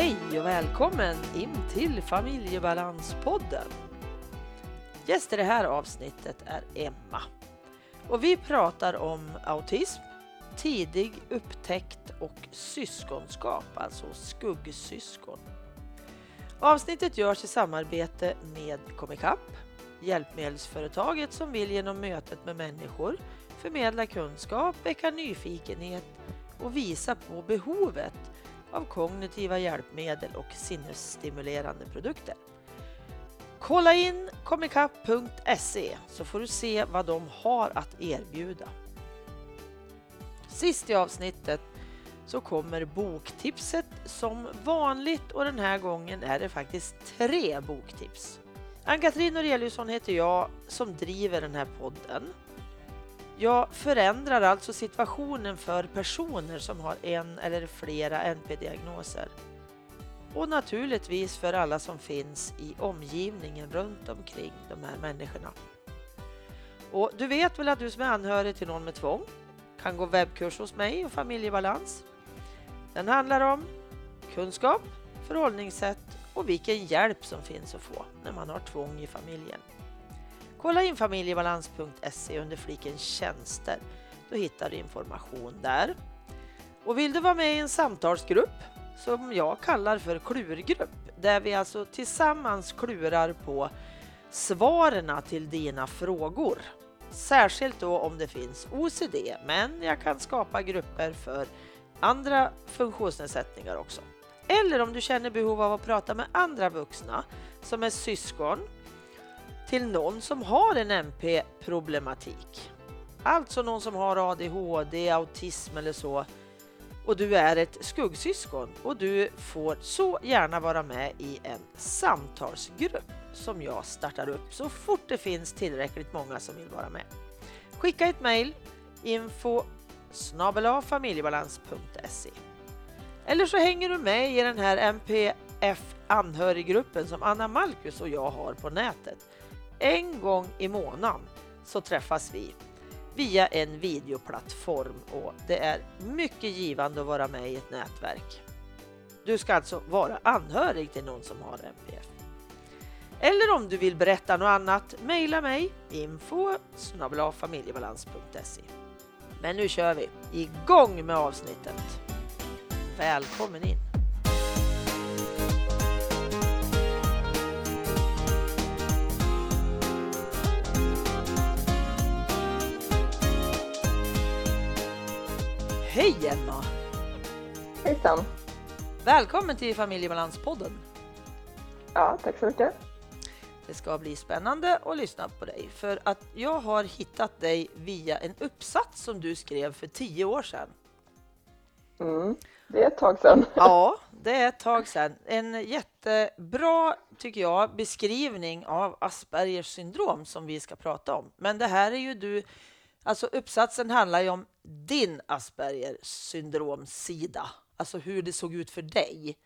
Hej och välkommen in till Familjebalanspodden. Gäst i det här avsnittet är Emma och vi pratar om autism, tidig upptäckt och syskonskap, alltså skuggsyskon. Avsnittet görs i samarbete med Comicap, hjälpmedelsföretaget som vill genom mötet med människor förmedla kunskap, väcka nyfikenhet och visa på behovet av kognitiva hjälpmedel och sinnesstimulerande produkter. Kolla in komikapp.se så får du se vad de har att erbjuda. Sist i avsnittet så kommer boktipset som vanligt och den här gången är det faktiskt tre boktips. Ann-Katrin Noreliusson heter jag som driver den här podden. Jag förändrar alltså situationen för personer som har en eller flera NP-diagnoser. Och naturligtvis för alla som finns i omgivningen runt omkring de här människorna. Och du vet väl att du som är anhörig till någon med tvång kan gå webbkurs hos mig och familjebalans. Den handlar om kunskap, förhållningssätt och vilken hjälp som finns att få när man har tvång i familjen. Kolla in familjebalans.se under fliken tjänster. Då hittar du information där. Och vill du vara med i en samtalsgrupp som jag kallar för klurgrupp där vi alltså tillsammans klurar på svaren till dina frågor. Särskilt då om det finns OCD, men jag kan skapa grupper för andra funktionsnedsättningar också. Eller om du känner behov av att prata med andra vuxna som är syskon till någon som har en NP-problematik. Alltså någon som har ADHD, autism eller så och du är ett skuggsyskon och du får så gärna vara med i en samtalsgrupp som jag startar upp så fort det finns tillräckligt många som vill vara med. Skicka ett mejl info familjebalans.se Eller så hänger du med i den här MPF anhöriggruppen som Anna Malkus och jag har på nätet. En gång i månaden så träffas vi via en videoplattform och det är mycket givande att vara med i ett nätverk. Du ska alltså vara anhörig till någon som har MPF. Eller om du vill berätta något annat, mejla mig info familjebalans.se. Men nu kör vi igång med avsnittet. Välkommen in! Hej Emma! Hejsan! Välkommen till Familjebalanspodden. Ja, tack så mycket. Det ska bli spännande att lyssna på dig för att jag har hittat dig via en uppsats som du skrev för tio år sedan. Mm, det är ett tag sedan. Ja, det är ett tag sedan. En jättebra, tycker jag, beskrivning av Aspergers syndrom som vi ska prata om. Men det här är ju du Alltså uppsatsen handlar ju om din Aspergers syndromsida, alltså hur det såg ut för dig.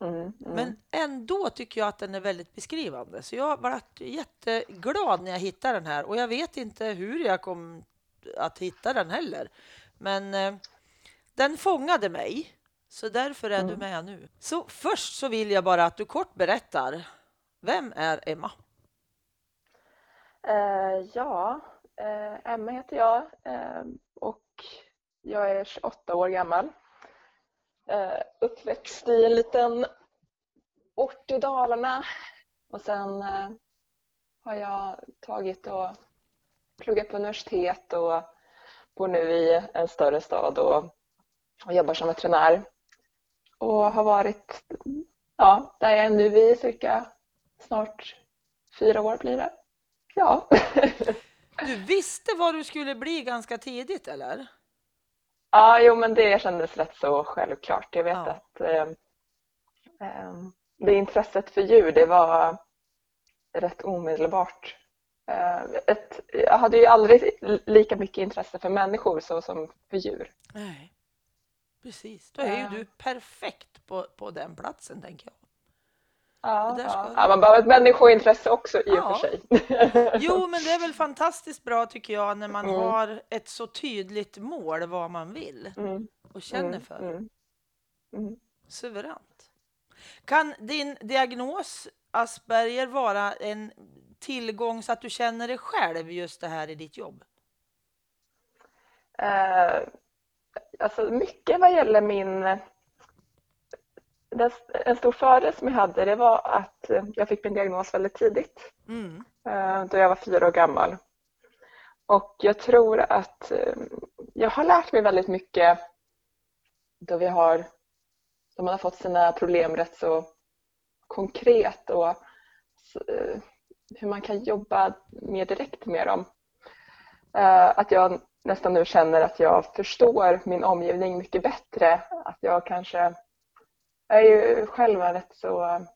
Mm, mm. Men ändå tycker jag att den är väldigt beskrivande. Så jag var jätteglad när jag hittade den här och jag vet inte hur jag kom att hitta den heller. Men eh, den fångade mig, så därför är mm. du med nu. Så först så vill jag bara att du kort berättar. Vem är Emma? Uh, ja, Eh, Emma heter jag eh, och jag är 28 år gammal. Eh, uppväxt i en liten ort i Dalarna och sen eh, har jag tagit och pluggat på universitet och bor nu i en större stad och, och jobbar som veterinär. Och har varit ja, där jag är nu i cirka snart fyra år blir det. Ja. Du visste vad du skulle bli ganska tidigt eller? Ja, jo men det kändes rätt så självklart. Jag vet ja. att eh, eh, det intresset för djur det var rätt omedelbart. Eh, ett, jag hade ju aldrig lika mycket intresse för människor så som för djur. Nej, precis. Då är ju du perfekt på, på den platsen tänker jag. Ja, ja. ja, man behöver ett människointresse också i ja. och för sig. Jo, men det är väl fantastiskt bra tycker jag när man mm. har ett så tydligt mål vad man vill mm. och känner mm. för. Mm. mm. Suveränt. Kan din diagnos Asperger vara en tillgång så att du känner dig själv just det här i ditt jobb? Eh, alltså mycket vad gäller min... En stor fördel som jag hade det var att jag fick min diagnos väldigt tidigt. Mm. Eh, då jag var fyra år gammal. Och jag tror att eh, jag har lärt mig väldigt mycket då vi har, då man har fått sina problem rätt så konkret och eh, hur man kan jobba mer direkt med dem. Att jag nästan nu känner att jag förstår min omgivning mycket bättre. Att jag kanske, jag är ju själv rätt så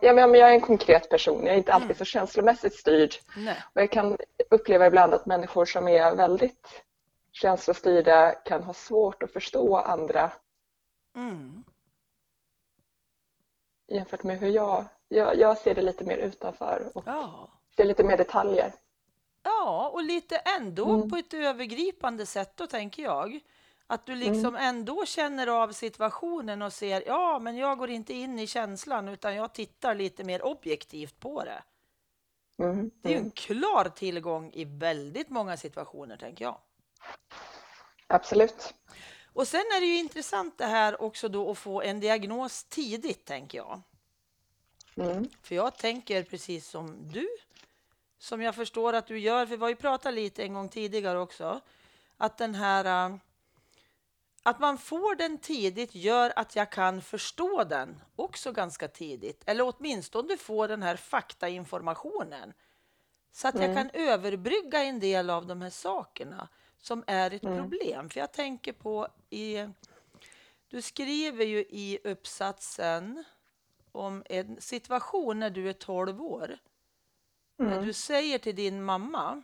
Ja, men jag är en konkret person, jag är inte alltid mm. så känslomässigt styrd. Nej. Och jag kan uppleva ibland att människor som är väldigt känslostyrda kan ha svårt att förstå andra. Mm. Jämfört med hur jag, jag, jag ser det lite mer utanför och ja. ser lite mer detaljer. Ja, och lite ändå mm. på ett övergripande sätt då tänker jag. Att du liksom mm. ändå känner av situationen och ser, ja, men jag går inte in i känslan utan jag tittar lite mer objektivt på det. Mm. Det är ju en mm. klar tillgång i väldigt många situationer, tänker jag. Absolut. Och sen är det ju intressant det här också då att få en diagnos tidigt, tänker jag. Mm. För jag tänker precis som du, som jag förstår att du gör, för vi har ju pratat lite en gång tidigare också, att den här att man får den tidigt gör att jag kan förstå den också ganska tidigt. Eller åtminstone få den här faktainformationen. Så att mm. jag kan överbrygga en del av de här sakerna som är ett mm. problem. För jag tänker på i... Du skriver ju i uppsatsen om en situation när du är 12 år. Mm. När du säger till din mamma,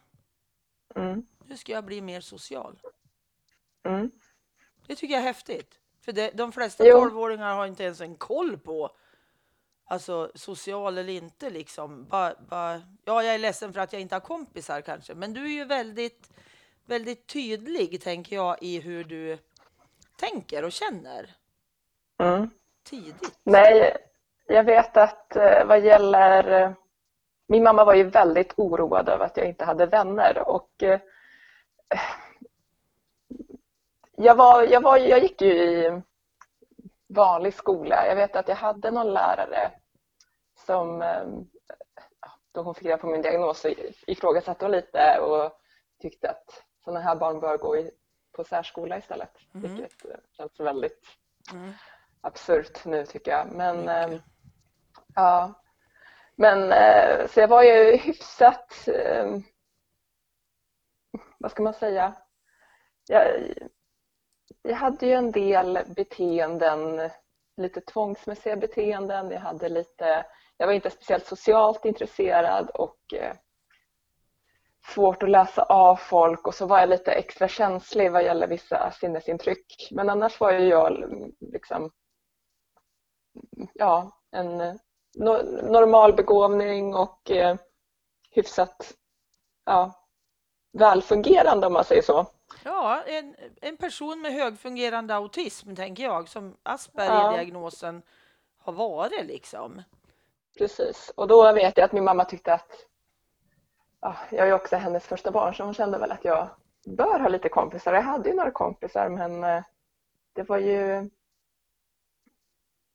mm. nu ska jag bli mer social. Det tycker jag är häftigt. För det, de flesta tolvåringar har inte ens en koll på alltså social eller inte liksom. Ba, ba, ja, jag är ledsen för att jag inte har kompisar kanske, men du är ju väldigt, väldigt tydlig, tänker jag, i hur du tänker och känner. Mm. Tidigt. Nej, jag vet att eh, vad gäller eh, min mamma var ju väldigt oroad över att jag inte hade vänner och eh, jag, var, jag, var, jag gick ju i vanlig skola. Jag vet att jag hade någon lärare som ehm, då hon fick reda på min diagnos så ifrågasatte hon lite och tyckte att sådana här barn bör gå i, på särskola istället. Mm. Vilket eh, känns väldigt mm. absurt nu tycker jag. Men, äh, ja. Men äh, så jag var ju hyfsat, äh, vad ska man säga, jag, jag hade ju en del beteenden, lite tvångsmässiga beteenden. Jag, hade lite, jag var inte speciellt socialt intresserad och eh, svårt att läsa av folk och så var jag lite extra känslig vad gäller vissa sinnesintryck. Men annars var ju jag liksom, ja, en no normal begåvning och eh, hyfsat ja, välfungerande om man säger så. Ja, en, en person med högfungerande autism, tänker jag, som Asperger-diagnosen har varit liksom. Precis, och då vet jag att min mamma tyckte att ja, jag är också hennes första barn så hon kände väl att jag bör ha lite kompisar. Jag hade ju några kompisar men eh, det var ju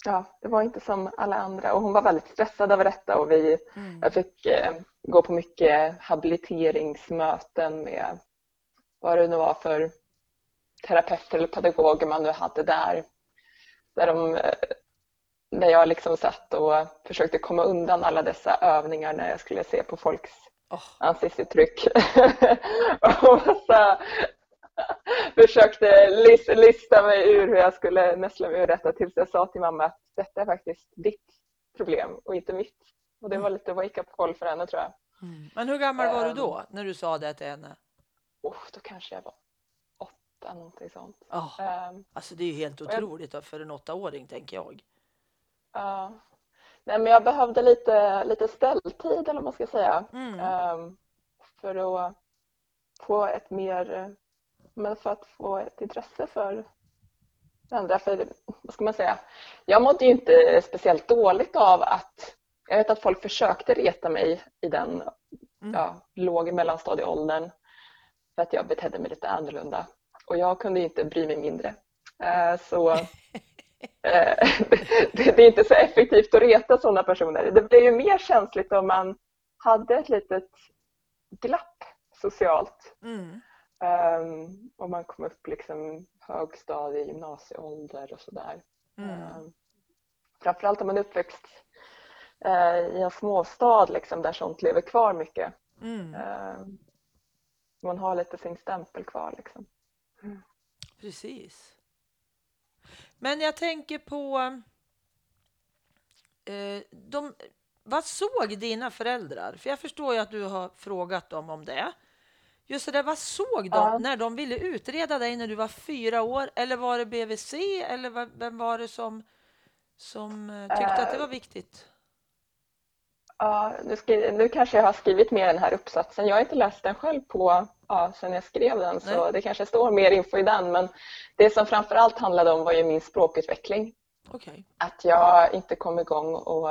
ja, det var inte som alla andra och hon var väldigt stressad över detta och vi, mm. jag fick eh, gå på mycket habiliteringsmöten med vad det nu var för terapeuter eller pedagoger man nu hade där. Där, de, där jag liksom satt och försökte komma undan alla dessa övningar när jag skulle se på folks oh. ansiktsuttryck. och så försökte lista mig ur hur jag skulle näsla mig ur detta tills jag sa till mamma att detta är faktiskt ditt problem och inte mitt. Och det var mm. lite wake-up call för henne tror jag. Mm. Men hur gammal var du då ehm. när du sa det till henne? Oh, då kanske jag var åtta, någonting sånt. Oh, um, alltså det är ju helt otroligt jag, för en åttaåring, tänker jag. Ja. Uh, nej, men jag behövde lite, lite ställtid, eller vad man ska säga, mm. um, för att få ett mer, men för att få ett intresse för andra. För, vad ska man säga? Jag mådde ju inte speciellt dåligt av att jag vet att folk försökte reta mig i den mm. ja, låg mellanstadieåldern för att jag betedde mig lite annorlunda. Och jag kunde inte bry mig mindre. Eh, så eh, det är inte så effektivt att reta sådana personer. Det blir ju mer känsligt om man hade ett litet glapp socialt. Mm. Um, om man kom upp liksom högstadie, gymnasieålder och sådär. Mm. Um, framförallt om man är uppväxt uh, i en småstad liksom, där sånt lever kvar mycket. Mm. Uh, man har lite sin stämpel kvar. Liksom. Mm. Precis. Men jag tänker på... Uh, de, vad såg dina föräldrar? För jag förstår ju att du har frågat dem om det. Just det där, vad såg de ja. när de ville utreda dig när du var fyra år? Eller var det BVC? Eller vem var det som, som eh, tyckte uh, att det var viktigt? Ja, nu, nu kanske jag har skrivit mer den här uppsatsen. Jag har inte läst den själv på ja, sen jag skrev den Nej. så det kanske står mer info i den. Men det som framför allt handlade om var ju min språkutveckling. Okay. Att jag inte kom igång och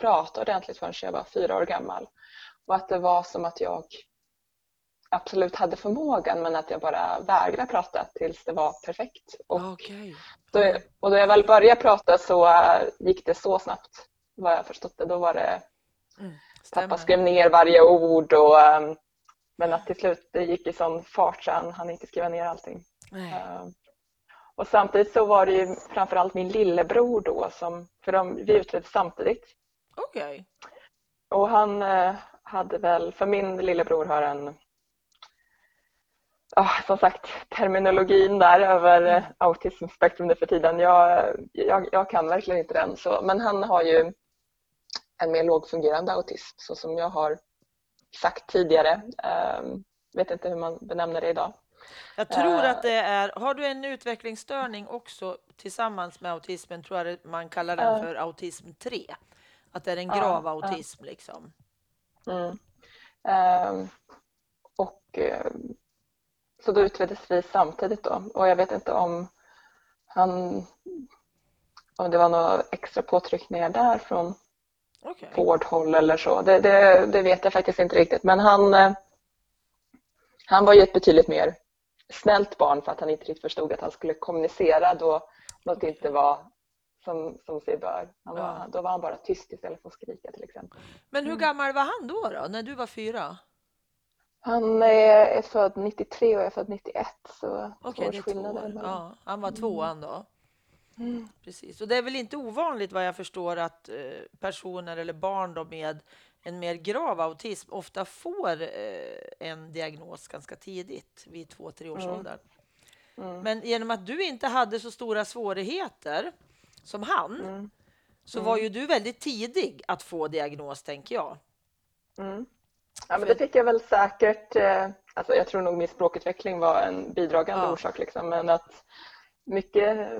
prata ordentligt förrän jag var fyra år gammal. Och att det var som att jag absolut hade förmågan men att jag bara vägrade prata tills det var perfekt. Och, okay. då, och då jag väl började prata så äh, gick det så snabbt vad jag förstått det. Då var det mm, pappa skrev ner varje ord och um, men att till slut det gick i sån fart så han hann inte skriva ner allting. Uh, och samtidigt så var det ju framförallt min lillebror då som, för de, vi utredde samtidigt. Okej. Okay. Och han uh, hade väl, för min lillebror har en oh, som sagt, terminologin där över mm. autismspektrum nu för tiden. Jag, jag, jag, kan verkligen inte den. Så, men han har ju en mer lågfungerande autism så som jag har sagt tidigare. Um, vet inte hur man benämner det idag. Jag tror att det är, har du en utvecklingsstörning också tillsammans med autismen tror jag man kallar den för autism 3. Att det är en grav uh, autism uh. liksom. Mm. Um, och um, så då utreddes vi samtidigt då och jag vet inte om han om det var några extra påtryckningar där från okay. vårdhåll eller så. Det, det, det, vet jag faktiskt inte riktigt men han, eh, han var ju ett betydligt mer snällt barn för att han inte riktigt förstod att han skulle kommunicera då något inte var som, som sig bör. Han var, ja. Då var han bara tyst istället för att skrika till exempel. Men hur mm. gammal var han då, då när du var fyra? Han är född 93 och jag är född 91 så okay, två år. Ja, han var tvåan då. Mm. Precis, och det är väl inte ovanligt vad jag förstår att eh, personer eller barn då med en mer grav autism ofta får eh, en diagnos ganska tidigt, vid två, tre års mm. ålder. Mm. Men genom att du inte hade så stora svårigheter som han mm. så var mm. ju du väldigt tidig att få diagnos, tänker jag. Mm. Ja, men det fick jag väl säkert. Eh, alltså jag tror nog min språkutveckling var en bidragande ja. orsak. Liksom, men att mycket...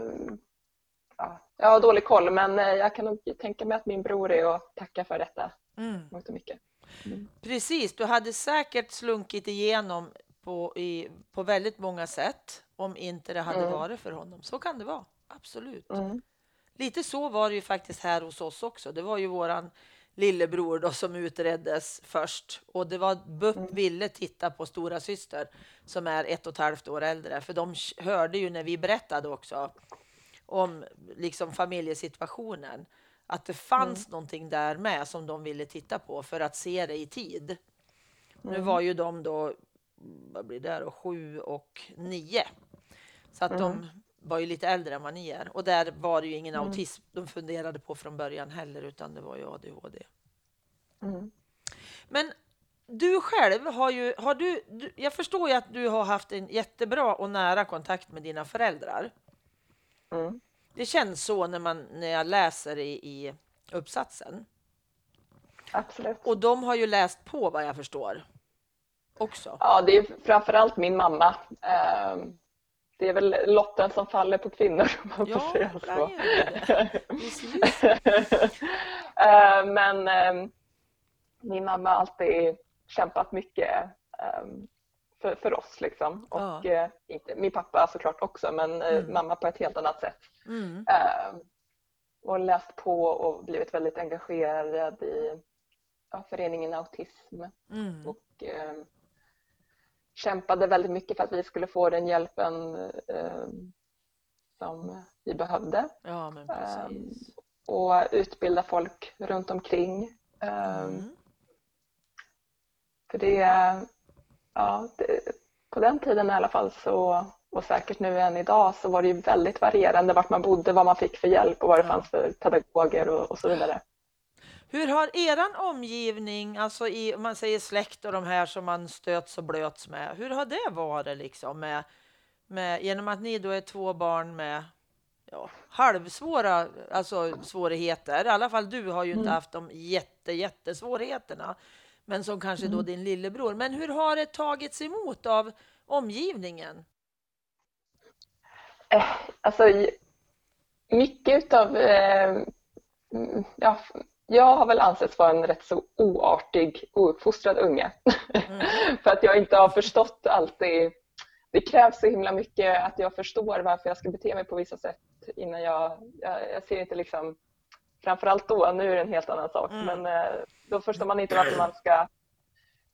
Ja, jag har dålig koll men eh, jag kan nog tänka mig att min bror är att tacka för detta. Mm. mycket. Mm. Precis, du hade säkert slunkit igenom på, i, på väldigt många sätt om inte det hade mm. varit för honom. Så kan det vara, absolut. Mm. Lite så var det ju faktiskt här hos oss också. Det var ju våran lillebror då, som utreddes först. Och det var BUP mm. ville titta på stora syster som är ett och ett halvt år äldre. För de hörde ju när vi berättade också om liksom familjesituationen. Att det fanns mm. någonting där med som de ville titta på för att se det i tid. Mm. Nu var ju de då, vad blir det då, sju och nio. Så att de mm. var ju lite äldre än vad ni är. Och där var det ju ingen mm. autism de funderade på från början heller, utan det var ju ADHD. Mm. Men du själv har ju, har du, du, jag förstår ju att du har haft en jättebra och nära kontakt med dina föräldrar. Mm. Det känns så när, man, när jag läser i, i uppsatsen. Absolut. Och de har ju läst på vad jag förstår också. Ja, det är framförallt min mamma. Um det är väl lotten som faller på kvinnor om man ja, får säga så. Eh, men ehm, min mamma har alltid kämpat mycket ehm, för, för oss liksom. Och Ja. eh, inte, min pappa såklart också men eh, Mm. mamma på ett helt annat sätt. Mm. Eh, och läst på och blivit väldigt engagerad i ja, föreningen Autism Mm. och eh, kämpade väldigt mycket för att vi skulle få den hjälpen eh, som vi behövde Ja, precis. och utbilda folk runt omkring. Eh, Mm. För det, ja, det, på den tiden i alla fall så, och säkert nu än idag, så var det ju väldigt varierande vart man bodde, vad man fick för hjälp och vad det fanns för pedagoger och, och så vidare. Hur har eran omgivning, alltså i, om man säger släkt och de här som man stöts och blöts med, hur har det varit liksom med, med genom att ni då är två barn med ja, halvsvåra alltså svårigheter. I alla fall du har ju inte Mm. haft de jätte, jättesvårigheterna, men som kanske då Mm. din lillebror. Men hur har det tagits emot av omgivningen? Eh, alltså, mycket utav, eh, mm, ja, jag har väl ansetts vara en rätt så oartig, ouppfostrad unge. Mm. För att jag inte har förstått alltid. Det krävs så himla mycket att jag förstår varför jag ska bete mig på vissa sätt innan jag, jag, jag ser inte liksom, framförallt då, nu är det en helt annan sak, Mm. men eh, då förstår man inte varför man ska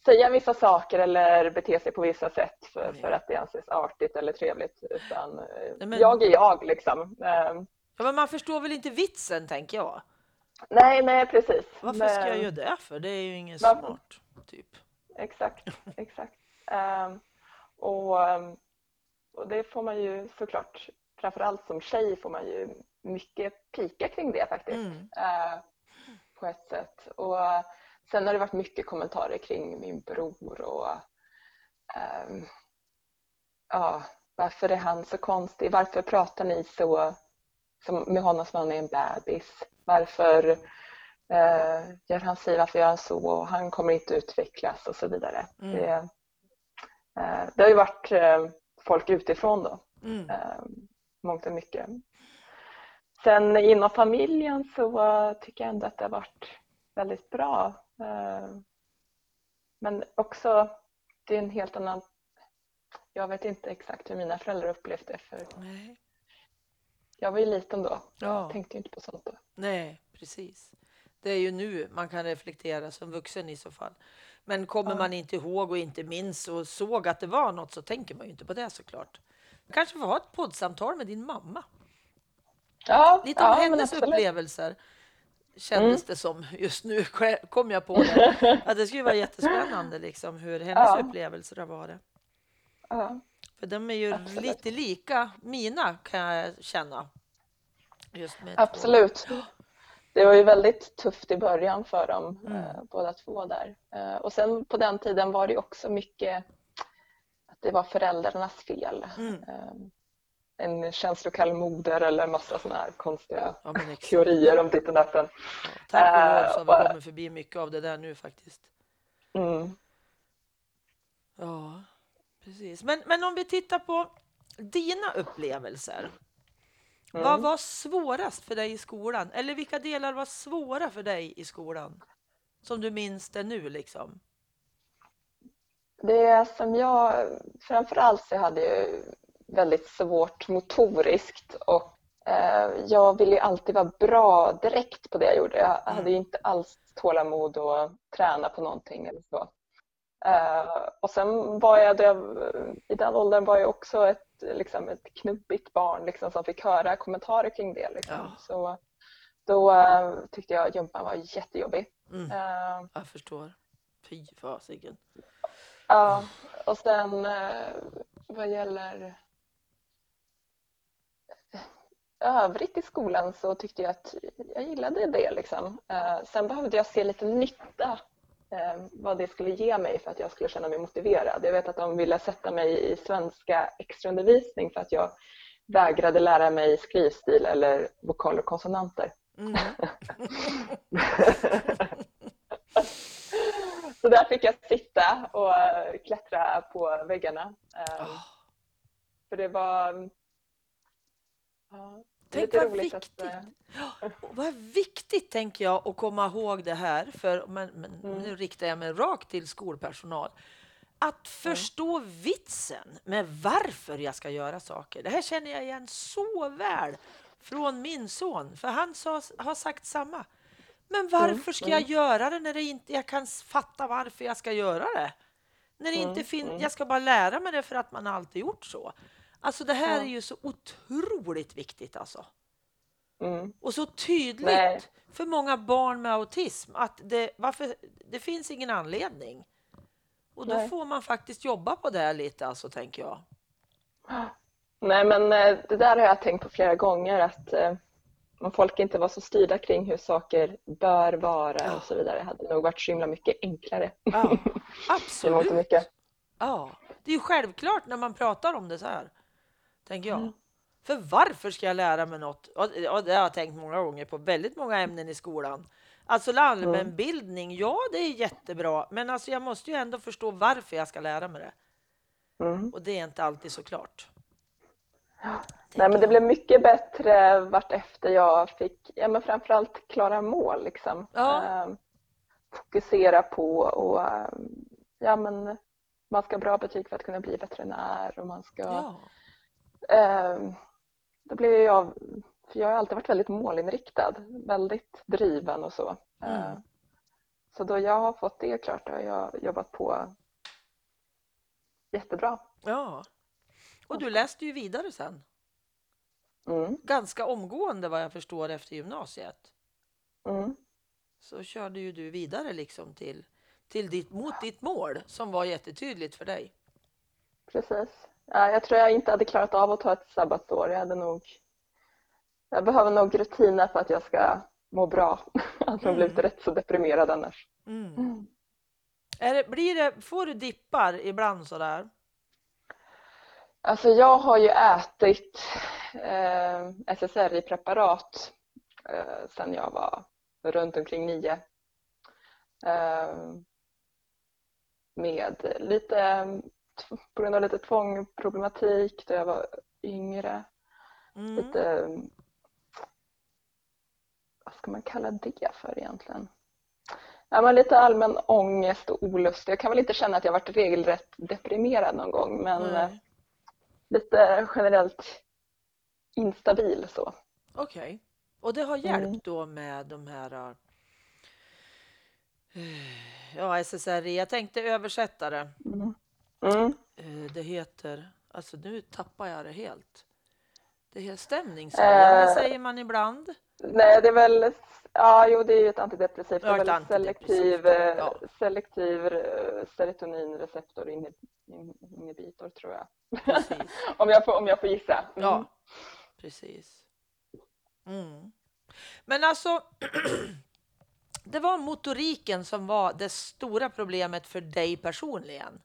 säga vissa saker eller bete sig på vissa sätt för, för att det anses artigt eller trevligt. Utan eh, men- jag är jag liksom. Eh, Ja, men man förstår väl inte vitsen, tänker jag. Nej, nej precis. Varför ska jag Men- göra det för? Det är ju inget Varför- smart, typ. Exakt, exakt. Ehm, och, ehm, och det får man ju såklart, framförallt som tjej får man ju mycket pika kring det faktiskt. Mm. eh, på ett sätt. Och sen har det varit mycket kommentarer kring min bror och ehm, ja, varför är han så konstig? Varför pratar ni så som, med honom som han är en bebis? Varför eh, gör han sig, varför gör han så? Och han kommer inte utvecklas och så vidare. Mm. Det, eh, det har ju varit eh, folk utifrån då Mm. eh, mångt och mycket. Sen inom familjen så tycker jag ändå att det har varit väldigt bra. Eh, men också, det är en helt annan... Jag vet inte exakt hur mina föräldrar upplevt det för Nej. jag var ju liten då. Ja. Jag tänkte inte på sånt då. Nej, precis. Det är ju nu man kan reflektera som vuxen i så fall. Men kommer Ja. man inte ihåg och inte minns och såg att det var något så tänker man ju inte på det såklart. Kanske får ha ett poddsamtal med din mamma. Ja, Lite om ja, hennes absolut. upplevelser. Kändes Mm. det som just nu kom jag på det. Att det skulle vara jättespännande liksom hur hennes Ja. upplevelser har varit. Ja, För de är ju Absolut. lite lika mina kan jag känna. Just med två. absolut. Det var ju väldigt tufft i början för dem Mm. eh, båda två där. Eh, och sen på den tiden var det också mycket att det var föräldrarnas fel. Mm. Eh, en känslokall moder eller massa sådana här konstiga Ja, teorier om ditten datten. Ja, tack och lov så har vi Eh, kommit förbi mycket av det där nu faktiskt. Mm. Ja, precis. Men, men om vi tittar på dina upplevelser. Vad Mm. var svårast för dig i skolan? Eller vilka delar var svåra för dig i skolan? Som du minns det nu liksom? Det som jag framförallt så hade jag väldigt svårt motoriskt och eh, jag ville ju alltid vara bra direkt på det jag gjorde. Jag Mm. hade ju inte alls tålamod att träna på någonting eller så. Eh, och sen var jag, i den åldern var jag också ett, liksom ett knubbigt barn liksom, som fick höra kommentarer kring det. Liksom. Ja. Så då eh, tyckte jag gympan var jättejobbig. Mm, Eh, jag förstår. Fy fasiken. Ja, och sen vad gäller övrigt i skolan så tyckte jag att jag gillade det. Liksom. Eh, sen behövde jag se lite nytta eh, vad det skulle ge mig för att jag skulle känna mig motiverad. Jag vet att de ville sätta mig i svenska extraundervisning för att jag vägrade lära mig skrivstil eller vokaler och konsonanter. Mm. Så där fick jag sitta och klättra på väggarna. Ah, För det var ja, Tänk vad viktigt. att... eh, Och Vad viktigt tänker jag att komma ihåg det här, för men, men Mm. nu riktar jag mig rakt till skolpersonal. att förstå vitsen med varför jag ska göra saker. Det här känner jag igen så väl från min son, för han sa, har sagt samma. Men varför ska jag göra det när det inte, jag kan fatta varför jag ska göra det? När det inte fin- Jag ska bara lära mig det för att man alltid gjort så. Alltså det här är ju så otroligt viktigt alltså. Mm. Och så tydligt Nej. för många barn med autism att det, varför, det finns ingen anledning. Och då Nej. får man faktiskt jobba på det här lite alltså, tänker jag. Nej, men eh, det där har jag tänkt på flera gånger att eh, om folk inte var så styrda kring hur saker bör vara Ja. och så vidare hade det nog varit så himla mycket enklare. Ja, Det var absolut. inte mycket. Ja, det är ju självklart när man pratar om det så här, tänker jag. Mm. För varför ska jag lära mig något? Och och det har jag tänkt många gånger på väldigt många ämnen i skolan. Alltså allmänbildning, ja det är jättebra, men alltså jag måste ju ändå förstå varför jag ska lära mig det. Mm. Och det är inte alltid så klart. Nej, men det blev mycket bättre vart efter jag fick, ja men framförallt klara mål liksom. Ja. Ehm, fokusera på och ehm, ja men man ska ha bra betyg för att kunna bli veterinär och man ska Ja, Då blev jag, för jag har alltid varit väldigt målinriktad, väldigt driven och så. Mm. Ehm, Så då jag har fått det klart har jag jobbat på jättebra. ja. Och du läste ju vidare sen. Mm, Ganska omgående vad jag förstår efter gymnasiet. mm, Så körde ju du vidare liksom till, till ditt, mot ditt mål som var jättetydligt för dig. precis. Ja, jag tror jag inte hade klarat av att ta ett sabbatsår. Jag hade nog jag behöver nog rutiner för att jag ska må bra. Alltså jag blivit rätt så deprimerad annars. Mm. Är det, blir det, får du dippar ibland sådär? Alltså jag har ju ätit eh, SSRI-preparat eh, sedan jag var runt omkring nio. Eh, med lite, på grund av lite tvångproblematik då jag var yngre. Mm. Lite, vad ska man kalla det för egentligen? Ja, men lite allmän ångest och olust. Jag kan väl inte känna att jag varit regelrätt deprimerad någon gång men eh, Nej. lite generellt instabil så. Okej. Och det har hjälpt Mm. då med de här eh, ja, SSRI. Jag tänkte översätta det. Mm. Mm. Eh, Det heter, alltså nu tappar jag det helt. Det heter stämningshöjande Eh. säger man ibland. Nej, det är väl, ja jo det är ju ett antidepressivt. Det är väl antidepressivt, selektiv, eh, ja. selektiv eh, serotoninreceptorinhibitor tror jag. Om, jag får, om jag får gissa. Mm. Ja, precis. Mm. Men alltså, det var motoriken som var det stora problemet för dig personligen.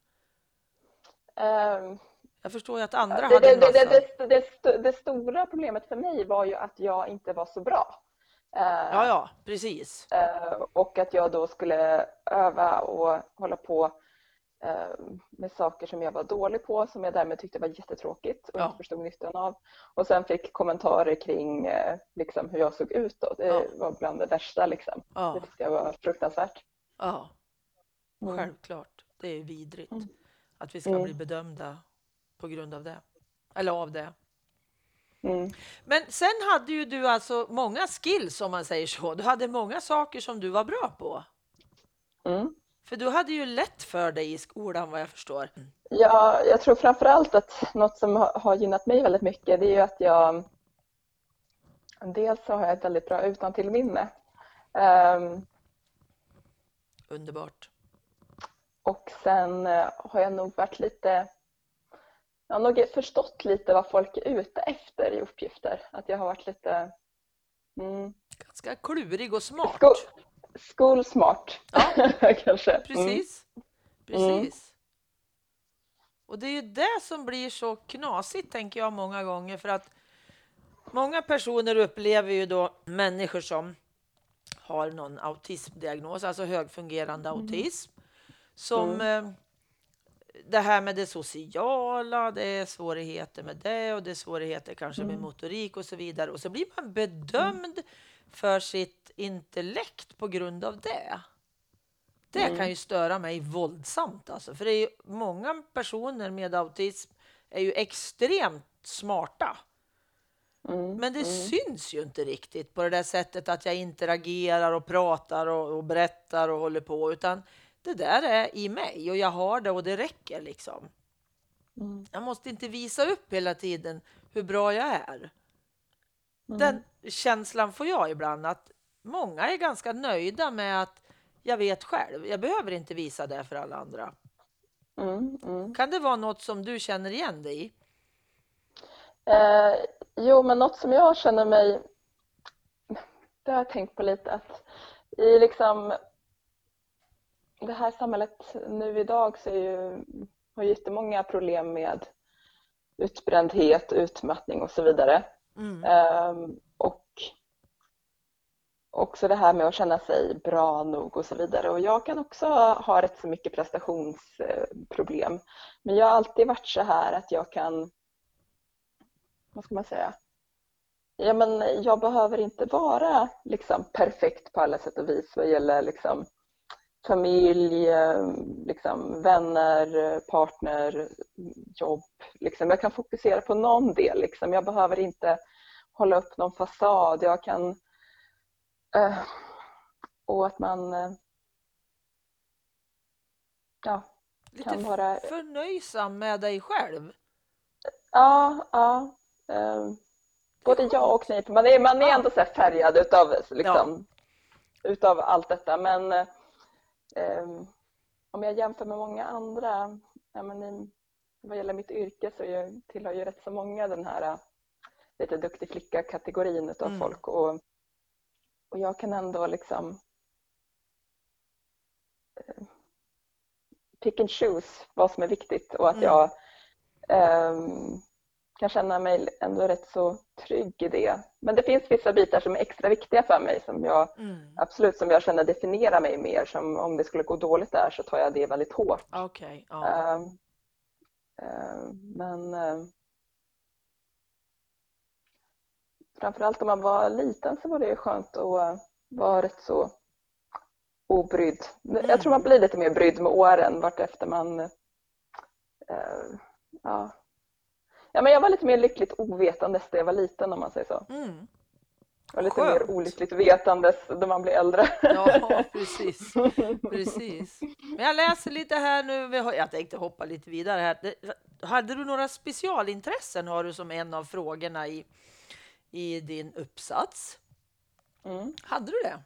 Eh, Jag förstår ju att andra det, hade det, en det, massa. det, det, det, st- det stora problemet för mig var ju att jag inte var så bra. Eh, Ja, ja, precis. Eh, och att jag då skulle öva och hålla på med saker som jag var dålig på som jag därmed tyckte var jättetråkigt och Ja. inte förstod nyttan av. Och sen fick kommentarer kring eh, liksom, hur jag såg ut. Då. Det Ja. var bland det värsta. Liksom. Det Ja, tyckte jag var fruktansvärt. ja, Mm. självklart. Det är vidrigt Mm. Att vi ska Mm. bli bedömda på grund av det. Eller av det. Mm. Men sen hade ju du alltså många skills om man säger så. Du hade många saker som du var bra på. Mm. För du hade ju lätt för dig i skolan vad jag förstår. Ja, jag tror framför allt att något som har gynnat mig väldigt mycket det är ju att jag Dels så har jag ett väldigt bra utantilminne. Um, Underbart. Och sen eh, har jag nog varit lite jag har nog förstått lite vad folk är ute efter i uppgifter. Att jag har varit lite mm, Ganska klurig och smart. sko skolsmart kanske. Mm. Precis. Precis. Och det är ju det som blir så knasigt, tänker jag många gånger, för att många personer upplever ju då människor som har någon autismdiagnos, alltså högfungerande autism, som eh, det här med det sociala, det är svårigheter med det och det är svårigheter kanske med motorik och så vidare. Och så blir man bedömd för sitt intellekt på grund av det. Det mm. kan ju störa mig våldsamt alltså, för det är många personer med autism är ju extremt smarta. Mm, Men det mm. syns ju inte riktigt på det där sättet att jag interagerar och pratar och, och, berättar och håller på, utan det där är i mig och jag har det och det räcker liksom. Mm. Jag måste inte visa upp hela tiden hur bra jag är. Mm. Den känslan får jag ibland att många är ganska nöjda med att jag vet själv. Jag behöver inte visa det för alla andra. Mm, mm. Kan det vara något som du känner igen dig i? Eh, jo, men något som jag känner mig... Det har jag tänkt på lite att i liksom det här samhället nu idag så är ju, har jättemånga problem med utbrändhet, utmattning och så vidare. Mm. Um, och också det här med att känna sig bra nog och så vidare. Och jag kan också ha rätt så mycket prestationsproblem. Men jag har alltid varit så här att jag kan, vad ska man säga, ja, men jag behöver inte vara liksom perfekt på alla sätt och vis vad gäller liksom familj, liksom vänner, partner, jobb. Liksom. Jag kan fokusera på någon del. Liksom. Jag behöver inte hålla upp någon fasad. Jag kan... Eh, och att man... Eh, ja, Lite kan vara... förnöjsam med dig själv? Ja, ja. Eh, både ja och nej. Man är, man är ändå så färgad utav, liksom, ja. utav allt detta. Men eh, om jag jämför med många andra, ja, men i, vad gäller mitt yrke så jag tillhör ju rätt så många den här lite duktig flicka-kategorin utav mm. folk och, och jag kan ändå liksom eh, pick and choose vad som är viktigt och att mm. jag um, kan känna mig ändå rätt så trygg i det. Men det finns vissa bitar som är extra viktiga för mig som jag mm. absolut som jag känner definierar mig mer. Som om det skulle gå dåligt där så tar jag det väldigt hårt. Okay, oh. uh, uh, men uh, framförallt om man var liten så var det skönt att vara rätt så obrydd. Mm. Jag tror man blir lite mer brydd med åren vartefter man ja, Ja, men jag var lite mer lyckligt ovetandes när jag var liten om man säger så. Mm. Och lite Skönt. mer olyckligt vetandes när man blir äldre. Ja, precis. precis. Men jag läser lite här nu. Jag tänkte hoppa lite vidare här. Hade du några specialintressen har du som en av frågorna i, i din uppsats? Mm. Hade du det?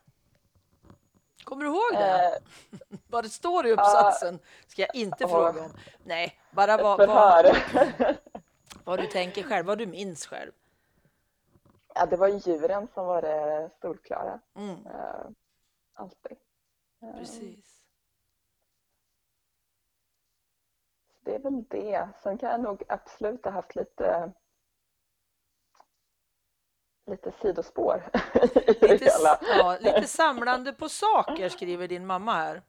Kommer du ihåg det? Eh, vad det står i uppsatsen ska jag inte uh, fråga om. Nej, bara vad... vad vad du tänker själv, vad du minns själv. Ja, det var djuren som var det solklara. Mm. Uh, alltid. Uh, Precis. Det är väl det. Sen kan jag nog absolut ha haft lite lite sidospår. Lite, ja, lite samlande på saker skriver din mamma här.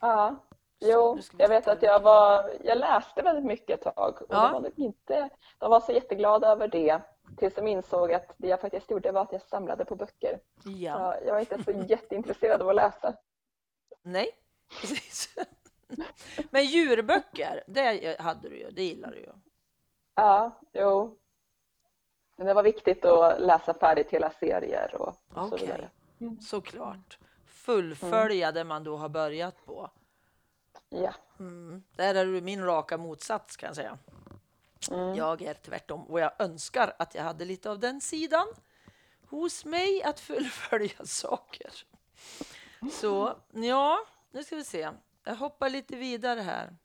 Ja, Jo, jag vet att jag var, jag läste väldigt mycket ett tag och ja. var inte, de var så jätteglada över det tills de insåg att det jag faktiskt gjorde var att jag samlade på böcker. Ja. jag var inte så jätteintresserad av att läsa. Nej, precis. Men djurböcker, det hade du ju, det gillar du ju. Ja, jo. Men det var viktigt att läsa färdigt hela serier och, och okay. så vidare. Såklart. Fullfölja mm. det man då har börjat på. Ja. Mm. Där är du min raka motsats kan jag säga. Mm. Jag är tvärtom och jag önskar att jag hade lite av den sidan hos mig att fullfölja saker. Så ja, nu ska vi se. Jag hoppar lite vidare här.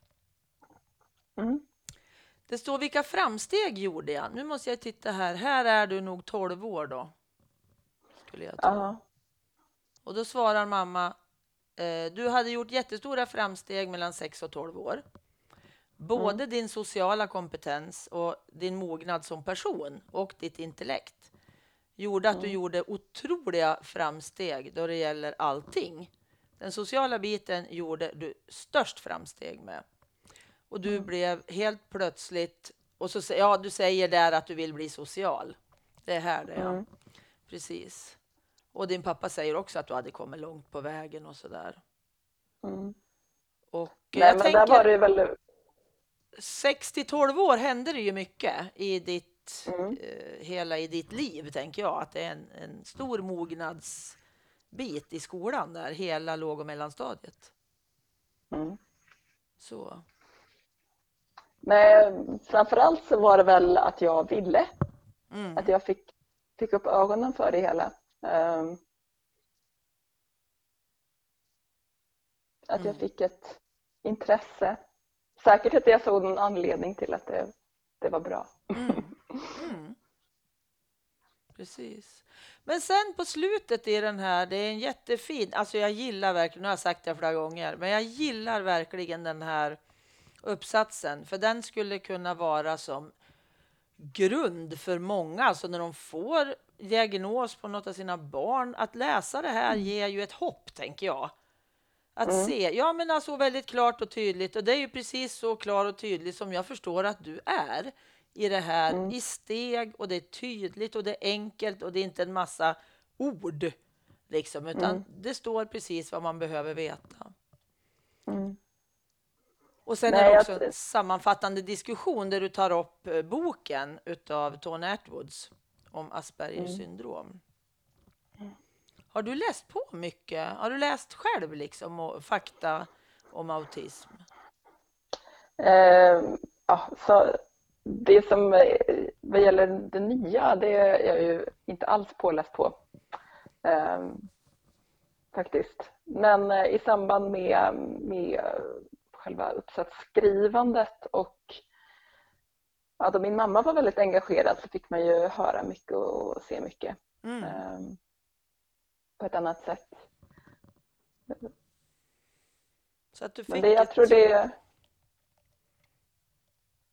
Mm. Det står vilka framsteg gjorde jag? Nu måste jag titta här. Här är du nog 12 år då. Skulle jag tro. Uh -huh. Och då svarar mamma du hade gjort jättestora framsteg mellan 6 och 12 år. Både mm. din sociala kompetens och din mognad som person och ditt intellekt gjorde att mm. du gjorde otroliga framsteg då det gäller allting. Den sociala biten gjorde du störst framsteg med. Och du mm. blev helt plötsligt, och så ja, du säger där att du vill bli social. Det är här det är. Mm. Precis. Och din pappa säger också att du hade kommit långt på vägen och så där. Mm. Och Nej, jag men tänker, där var det väl... 6 till 12 år händer det ju mycket i ditt, Mm. eh, hela i ditt liv, tänker jag. Att det är en, en stor mognadsbit i skolan där, hela låg och mellanstadiet. Mm. Så. Nej, framförallt så var det väl att jag ville. Mm. Att jag fick, fick upp ögonen för det hela. Ehm, att jag Mm. fick ett intresse. Säkert att jag såg någon anledning till att det, det var bra. Mm. Mm. Precis. Men sen på slutet i den här, det är en jättefin, alltså jag gillar verkligen, nu har jag sagt det flera gånger, men jag gillar verkligen den här uppsatsen, för den skulle kunna vara som grund för många, alltså när de får diagnos på något av sina barn, att läsa det här ger ju ett hopp, tänker jag. Att Mm. se, ja men alltså väldigt klart och tydligt, och det är ju precis så klar och tydligt som jag förstår att du är i det här Mm. i steg och det är tydligt och det är enkelt och det är inte en massa ord liksom, utan Mm. det står precis vad man behöver veta. Mm. Och sen Nej, är det jag också en sammanfattande diskussion där du tar upp eh, boken utav Tony Atwoods om Aspergers Mm. syndrom. Har du läst på mycket? Har du läst själv liksom och fakta om autism? Ehm, ja, så det som eh, vad gäller det nya, det är jag ju inte alls påläst på. Ehm, faktiskt. Men eh, i samband med, med själva uppsatsskrivandet och ja, då min mamma var väldigt engagerad så fick man ju höra mycket och se mycket Mm. ehm, på ett annat sätt. Så att du fick Men det, jag ett- tror det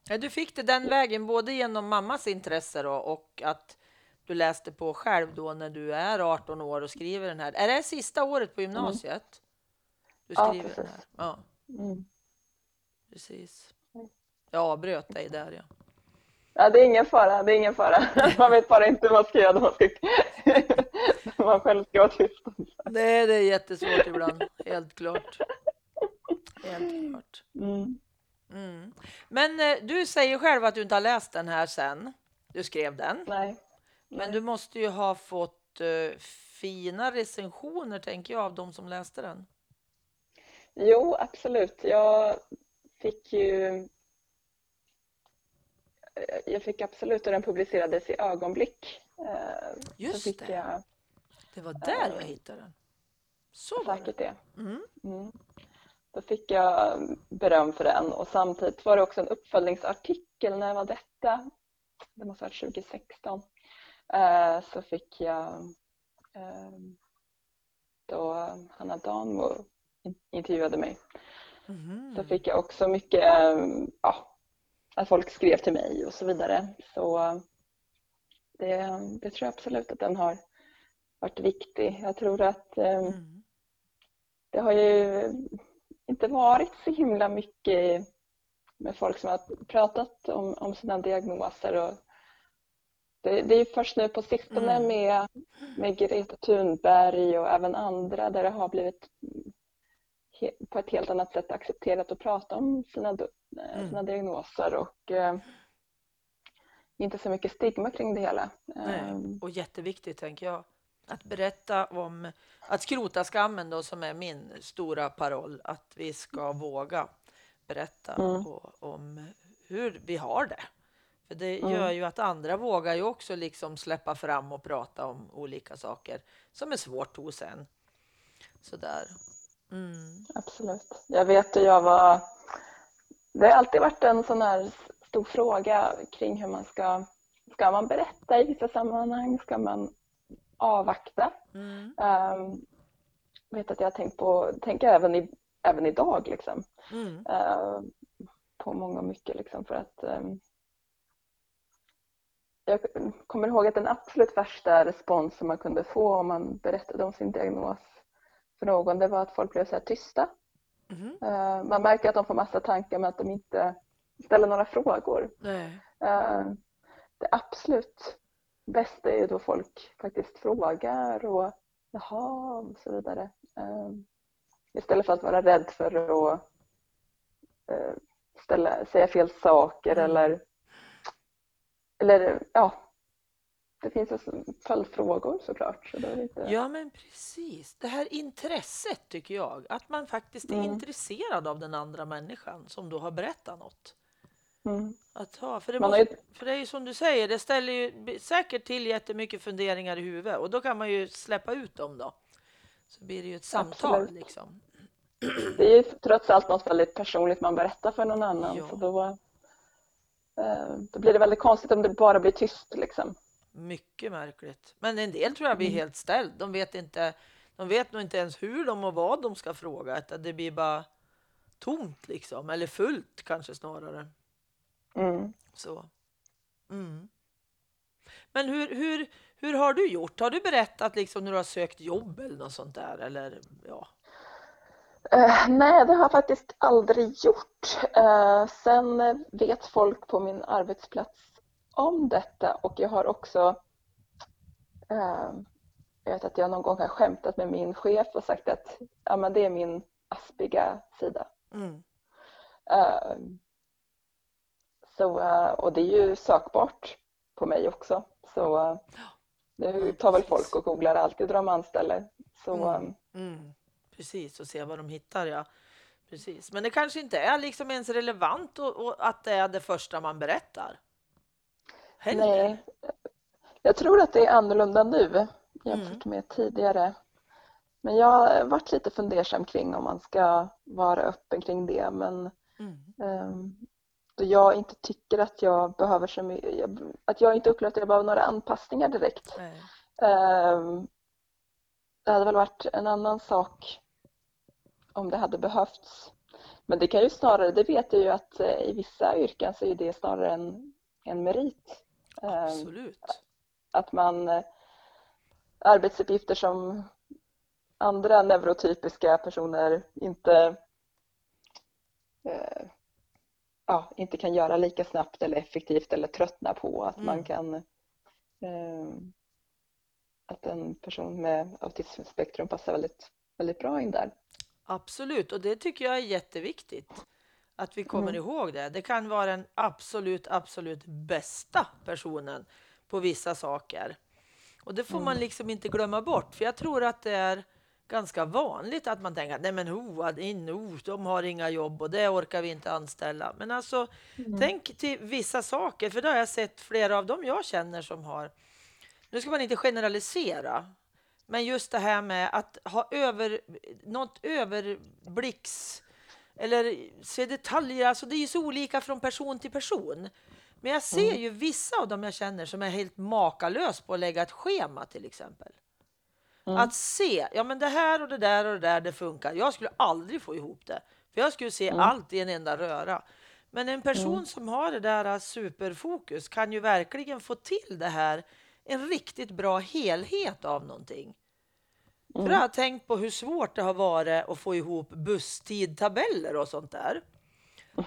Ja, du fick det den vägen, både genom mammas intresse då, och att du läste på själv då när du är 18 år och skriver den här. Är det sista året på gymnasiet? Du Ja, skriver den här? precis. Ja, mm. precis. Jag avbröt dig där, ja. Ja, det är ingen fara. Det är ingen fara. Man vet bara inte hur man ska göra när man, ska... man själv ska vara tyst. Nej, det är jättesvårt ibland. Helt klart. Helt klart. Mm. Mm. Men eh, du säger själv att du inte har läst den här sen. Du skrev den. Nej. Men du måste ju ha fått eh, fina recensioner, tänker jag, av de som läste den. Jo, absolut. Jag fick ju... Jag fick absolut, och den publicerades i Ögonblick. Eh, Just det. jag Det var där jag hittade den. Så var det. säkert det. Mm. Mm. Då fick jag beröm för den och samtidigt var det också en uppföljningsartikel. När var detta? Det måste ha varit 2016. Eh, så fick jag eh, då Hanna Danmo in- intervjuade mig. Mhm. Så fick jag också mycket, eh, ja, att folk skrev till mig och så vidare. Så det, det tror jag absolut att den har varit viktig. Jag tror att eh, Mm. det har ju inte varit så himla mycket med folk som har pratat om, om sina diagnoser. Och det, det är ju först nu på sistone Mm. med, med Greta Thunberg och även andra där det har blivit på ett helt annat sätt accepterat att prata om sina, eh, Mm. sina diagnoser och eh, inte så mycket stigma kring det hela. Nej. Ehm, Och jätteviktigt, tänker jag. Att berätta om, att skrota skammen då, som är min stora paroll. Att vi ska våga berätta Mm. och, om hur vi har det. För det Mm. gör ju att andra vågar ju också liksom släppa fram och prata om olika saker som är svårt hos en. Sådär. Mm. Absolut. Jag vet hur jag var... Det har alltid varit en sån här stor fråga kring hur man ska... Ska man berätta i vissa sammanhang? Ska man avvakta? Mm. Um, jag vet att jag har tänkt på, tänker även, i, även idag liksom, Mm. eh, på många och mycket liksom för att ehm, jag kommer ihåg att den absolut värsta respons som man kunde få om man berättade om sin diagnos för någon, det var att folk blev så här tysta. Eh, Man märker att de får massa tankar men att de inte ställer några frågor. Nej. Eh, Det absolut bästa är ju då folk faktiskt frågar och jaha och så vidare. Eh, Istället för att vara rädd för att ställa, säga fel saker Mm. eller, eller ja, det finns ju följdfrågor såklart. Så då är det inte, Ja, men precis. Det här intresset tycker jag. Att man faktiskt är Mm. intresserad av den andra människan som då har berättat något. mm. Att ha, för, det måste, ju, för det är ju som du säger, det ställer ju säkert till jättemycket funderingar i huvudet och då kan man ju släppa ut dem då. Så blir det ju ett samtal Absolut. liksom. det är ju trots allt något väldigt personligt man berättar för någon annan. Ja. Så då, eh, då blir det väldigt konstigt om det bara blir tyst liksom. Mycket märkligt. Men en del tror jag blir Mm. helt ställd. De vet inte. De vet nog inte ens hur de och vad de ska fråga. Utan det blir bara tomt liksom. Eller fullt kanske snarare. Mm. Så. Mm. Men hur, hur, hur har du gjort? Har du berättat liksom när du har sökt jobb eller något sånt där? Eller ja. Eh, nej, det har jag faktiskt aldrig gjort. Eh, sen vet folk på min arbetsplats om detta och jag har också eh, jag vet att jag någon gång har skämtat med min chef och sagt att ja, men det är min aspiga sida. Mm. Eh, så, eh, och det är ju sökbart på mig också. Så eh, det tar väl folk och googlar alltid de anställer. Så, Mm. eh, Mm. Precis, och se vad de hittar. Ja. Precis. Men det kanske inte är liksom ens relevant och, och att det är det första man berättar. Heller. Nej, jag tror att det är annorlunda nu jämfört Mm. med tidigare. Men jag har varit lite fundersam kring om man ska vara öppen kring det. Men Mm. ehm, då jag inte tycker att jag behöver så mycket, att jag inte upplever att jag behöver några anpassningar direkt. Nej. Ehm, det hade väl varit en annan sak om det hade behövts. Men det kan ju snarare, det vet jag ju att eh, i vissa yrken så är det snarare en, en merit. Ehm, Absolut. att man eh, arbetsuppgifter som andra neurotypiska personer inte eh, ja, inte kan göra lika snabbt eller effektivt eller tröttna på att man Mm. kan eh, att en person med autismspektrum passar väldigt, väldigt bra in där. Absolut, och det tycker jag är jätteviktigt. Att vi kommer Mm. ihåg det. Det kan vara den absolut, absolut bästa personen på vissa saker. Och det får man Mm. liksom inte glömma bort. För jag tror att det är ganska vanligt att man tänker att nej men oh, in, oh, de har inga jobb och det orkar vi inte anställa. Men alltså Mm. tänk till vissa saker, för det har jag sett flera av dem jag känner som har. Nu ska man inte generalisera, men just det här med att ha över, något överblicks eller se detaljer, alltså det är ju så olika från person till person. Men jag ser Mm. ju vissa av dem jag känner som är helt makalös på att lägga ett schema till exempel. Mm. Att se, ja men det här och det där och det där, det funkar. Jag skulle aldrig få ihop det. För jag skulle se Mm. allt i en enda röra. Men en person Mm. som har det där äh, superfokus kan ju verkligen få till det här, en riktigt bra helhet av någonting. För Mm. jag har tänkt på hur svårt det har varit att få ihop busstidtabeller och sånt där.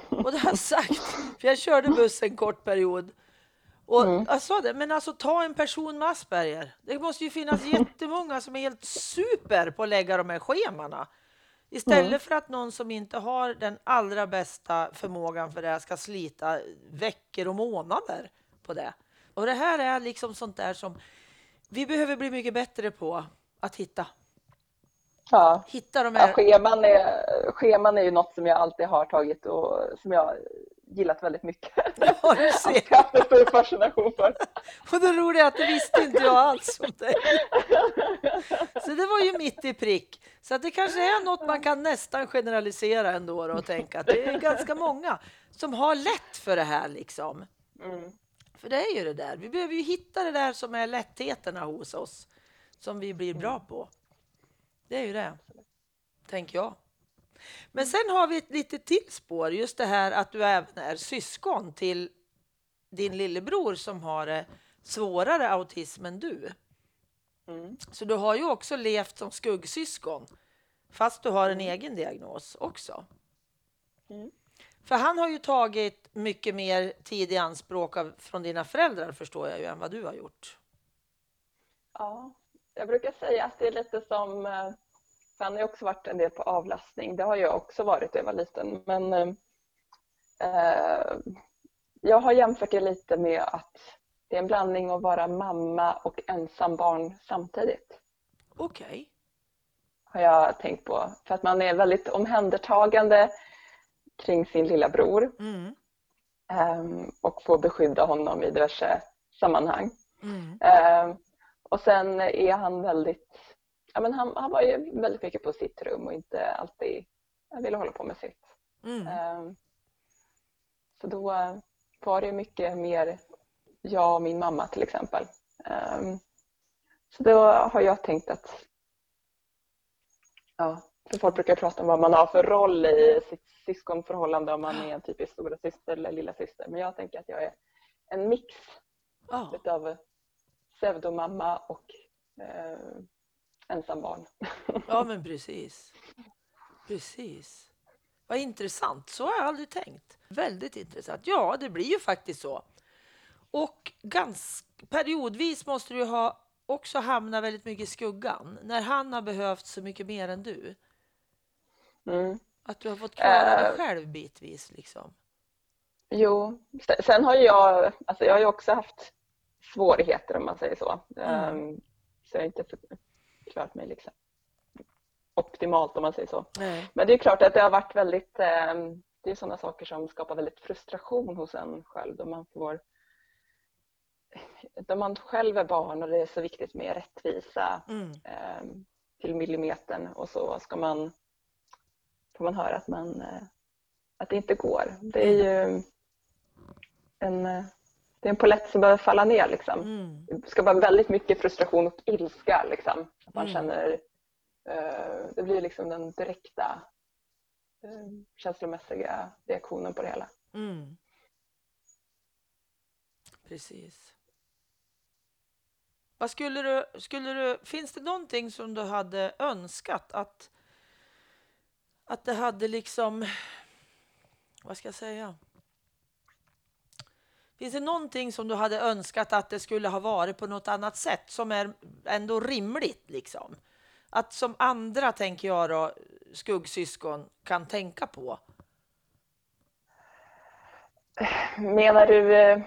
Och det har jag sagt, för jag körde buss en kort period. Och Mm. jag sa det, men alltså ta en person med Asperger. Det måste ju finnas jättemånga som är helt super på att lägga de här schemana. Istället Mm. för att någon som inte har den allra bästa förmågan för det ska slita veckor och månader på det. Och det här är liksom sånt där som vi behöver bli mycket bättre på att hitta. Ja. Hitta de Ja, här... scheman, är, scheman är ju något som jag alltid har tagit och som jag gillat väldigt mycket. Ja, du ser. Jag har stor fascination för. Och det roliga är att det visste inte jag alls om dig. Så det var ju mitt i prick. Så det kanske är något man kan nästan generalisera ändå då och tänka att det är ganska många som har lätt för det här liksom. Mm. För det är ju det där. Vi behöver ju hitta det där som är lättheterna hos oss som vi blir bra på. Det är ju det, tänker jag. Men sen har vi ett litet till spår, just det här att du även är syskon till din lillebror som har svårare autism än du. Mm. Så du har ju också levt som skuggsyskon fast du har en Mm. egen diagnos också. Mm. För han har ju tagit mycket mer tid i anspråk av, från dina föräldrar förstår jag ju än vad du har gjort. Ja, jag brukar säga att det är lite som eh, han har ju också varit en del på avlastning. Det har jag också varit när jag var liten. Men eh, jag har jämfört det lite med att det är en blandning att vara mamma och ensam barn samtidigt. Okej. Okay. Har jag tänkt på. För att man är väldigt omhändertagande kring sin lilla bror. Mm. Um, och får beskydda honom i diverse sammanhang. Mm. Um, och sen är han väldigt, ja men han, han var ju väldigt mycket på sitt rum och inte alltid ville hålla på med sitt. Mm. Um, så då var det mycket mer jag och min mamma till exempel. Um, så då har jag tänkt att ja, för folk brukar prata om vad man har för roll i sitt syskonförhållande om man är en typisk stora syster eller lilla syster. Men jag tänker att jag är en mix oh. utav pseudomamma och eh, ensambarn. Ja men precis. Precis. Vad intressant, så har jag aldrig tänkt. Väldigt intressant. Ja, det blir ju faktiskt så. Och ganska, periodvis måste du ha också hamnat väldigt mycket i skuggan när han har behövt så mycket mer än du. Mm. Att du har fått klara dig uh, själv bitvis liksom. Jo, sen har jag, alltså jag har ju också haft svårigheter om man säger så. Mm. Um, så jag har inte klarat mig liksom optimalt om man säger så. Nej. Men det är klart att det har varit väldigt, um, det är sådana saker som skapar väldigt frustration hos en själv då man får då man själv är barn och det är så viktigt med rättvisa mm. eh, till millimetern och så ska man får man höra att, man, eh, att det inte går. Det är ju en, eh, det är en polett som behöver falla ner. Liksom. Mm. Det ska vara väldigt mycket frustration och ilska. Liksom. Att man mm. känner, eh, det blir liksom den direkta känslomässiga reaktionen på det hela. Mm. Precis. Vad skulle du, skulle du, finns det någonting som du hade önskat att, att det hade liksom, vad ska jag säga? Finns det någonting som du hade önskat att det skulle ha varit på något annat sätt som är ändå rimligt liksom? Att som andra, tänker jag då, skuggsyskon kan tänka på? Menar du eh,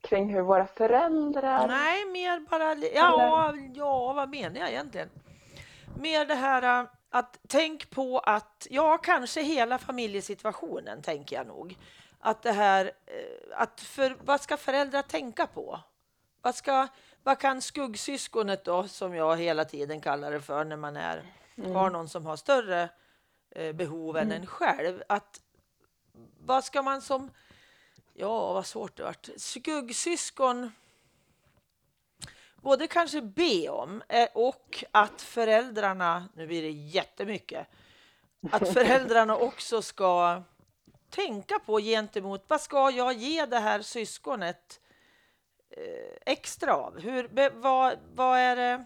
kring hur våra föräldrar... Nej, mer bara... Ja, ja, vad menar jag egentligen? Mer det här äh, att tänk på att, ja, kanske hela familjesituationen tänker jag nog. Att det här, äh, att för, vad ska föräldrar tänka på? Vad, ska, vad kan skuggsyskonet då, som jag hela tiden kallar det för när man är, mm. har någon som har större eh, behov mm. än en själv, att vad ska man som Ja, vad svårt det vart. Skuggsyskon både kanske be om eh, och att föräldrarna, nu blir det jättemycket, att föräldrarna också ska tänka på gentemot vad ska jag ge det här syskonet eh, extra av? Hur, vad, vad är det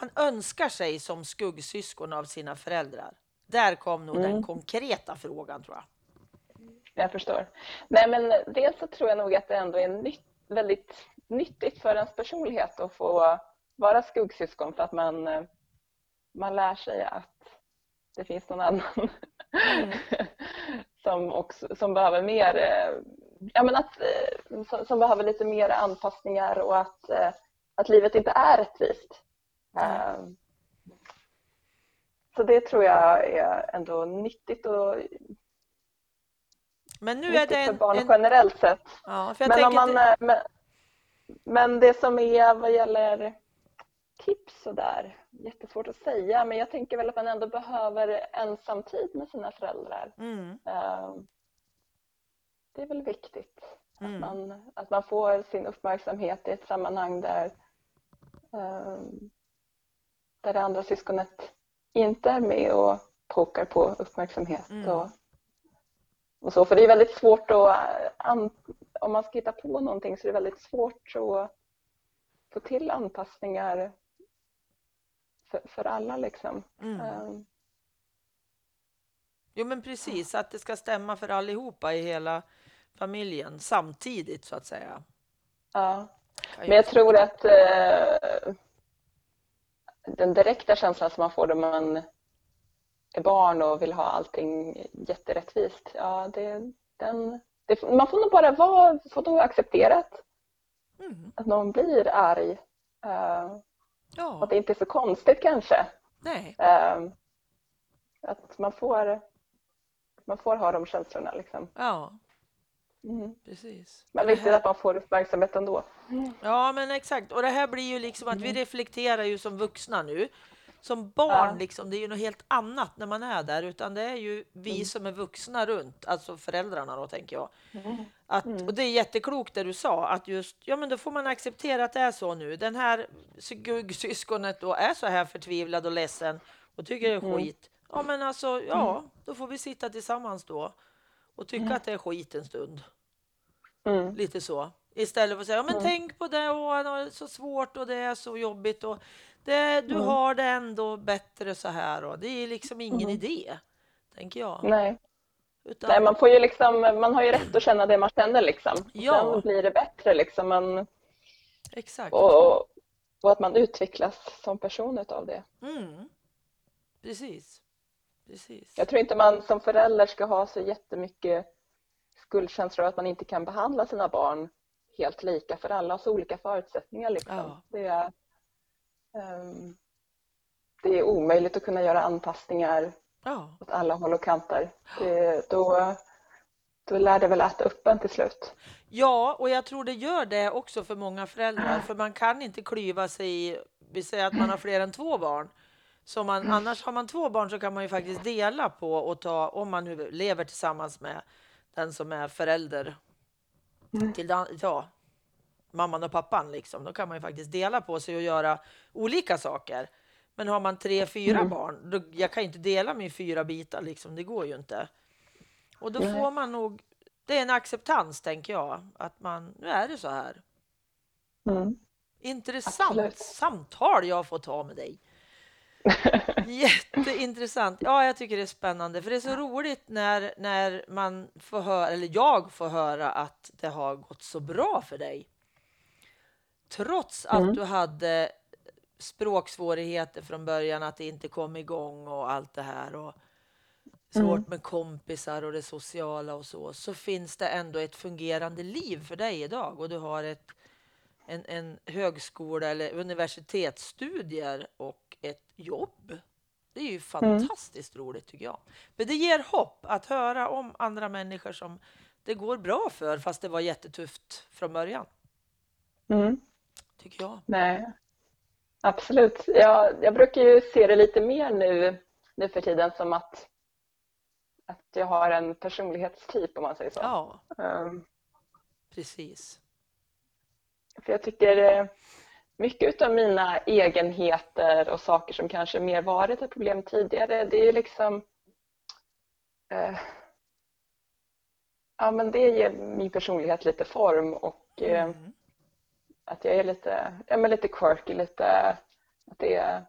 man önskar sig som skuggsyskon av sina föräldrar? Där kom nog mm. den konkreta frågan tror jag. Jag förstår. Nej, men dels så tror jag nog att det ändå är nytt, väldigt nyttigt för ens personlighet att få vara skuggsyskon för att man, man lär sig att det finns någon annan mm. som, också, som behöver mer ja, men att, som, som, behöver lite mer anpassningar och att, att livet inte är rättvist. Mm. Så det tror jag är ändå nyttigt och men nu är det en, för barn en... generellt sett. Ja, men, om man, det... men, men det som är vad gäller tips och där, jättesvårt att säga, men jag tänker väl att man ändå behöver ensamtid med sina föräldrar. Mm. Ehm, det är väl viktigt mm. att, man, att man får sin uppmärksamhet i ett sammanhang där, ehm, där det andra syskonet inte är med och pokar på uppmärksamhet mm. och och så, för det är väldigt svårt att, om man ska hitta på någonting så är det väldigt svårt att få till anpassningar för, för alla liksom. Mm. Um. Jo men precis, att det ska stämma för allihopa i hela familjen samtidigt så att säga. Ja, men jag tror att eh, den direkta känslan som man får när man är barn och vill ha allting jätterättvist. Ja, det, den, det, man får nog bara vara, får nog acceptera att, Mm. att någon blir arg. Uh, Ja, att det inte är så konstigt kanske. nej. Uh, att man får, man får ha de känslorna liksom. Ja, Mm. precis. Men viktigt här- att man får uppmärksamhet ändå. Ja, men exakt. Och det här blir ju liksom att vi Mm. reflekterar ju som vuxna nu. Som barn, Ja. liksom, det är ju något helt annat när man är där, utan det är ju vi Mm. som är vuxna runt, alltså föräldrarna då tänker jag. Mm. Att, Mm. Och det är jätteklokt det du sa, att just, ja men då får man acceptera att det är så nu. Den här guggsyskonet då är så här förtvivlad och ledsen och tycker det är Mm. skit. Ja men alltså, ja, då får vi sitta tillsammans då och tycka Mm. att det är skit en stund. Mm. Lite så. Istället för att säga, ja, men Mm. tänk på det och det är så svårt och det är så jobbigt och det, du Mm. har det ändå bättre så här och det är liksom ingen Mm. idé, tänker jag. Nej. Utan, Nej, man får ju liksom, man har ju rätt att känna det man känner liksom. Ja. Sen blir det bättre liksom. Man, Exakt. och, och att man utvecklas som person utav det. Mm. Precis. Precis. Jag tror inte man som förälder ska ha så jättemycket skuldkänslor att man inte kan behandla sina barn helt lika för alla har så olika förutsättningar. Liksom. Ja. Det, är, ehm, det är omöjligt att kunna göra anpassningar Ja, åt alla håll och kanter. Det, då, då lär det väl äta upp en till slut. Ja, och jag tror det gör det också för många föräldrar, för man kan inte klyva sig i, vi säger att man har fler än två barn. Så man, annars har man två barn så kan man ju faktiskt dela på och ta, om man nu lever tillsammans med den som är förälder till den, ja, mamman och pappan liksom, då kan man ju faktiskt dela på sig och göra olika saker. Men har man tre, fyra Mm. barn, då, jag kan ju inte dela mig i fyra bitar liksom, det går ju inte. Och då får man nog, det är en acceptans tänker jag, att man, nu är det så här. Mm. Intressant Absolut. samtal jag får ta med dig. Jätteintressant. Ja, jag tycker det är spännande, för det är så roligt när, när man får höra, eller jag får höra att det har gått så bra för dig. Trots att Mm. du hade språksvårigheter från början, att det inte kom igång och allt det här och svårt Mm. med kompisar och det sociala och så, så finns det ändå ett fungerande liv för dig idag och du har ett, en, en högskola eller universitetsstudier och ett jobb. Det är ju fantastiskt roligt tycker jag. Men det ger hopp att höra om andra människor som det går bra för fast det var jättetufft från början, Mm. tycker jag. Nej, absolut. Jag, jag brukar ju se det lite mer nu, nu för tiden som att, att jag har en personlighetstyp om man säger så. Ja, Ehm, precis. För jag tycker eh, mycket av mina egenheter och saker som kanske mer varit ett problem tidigare, det är liksom eh, Ja men det ger min personlighet lite form och eh, Mm. att jag är lite, ja, men lite quirky, lite att det,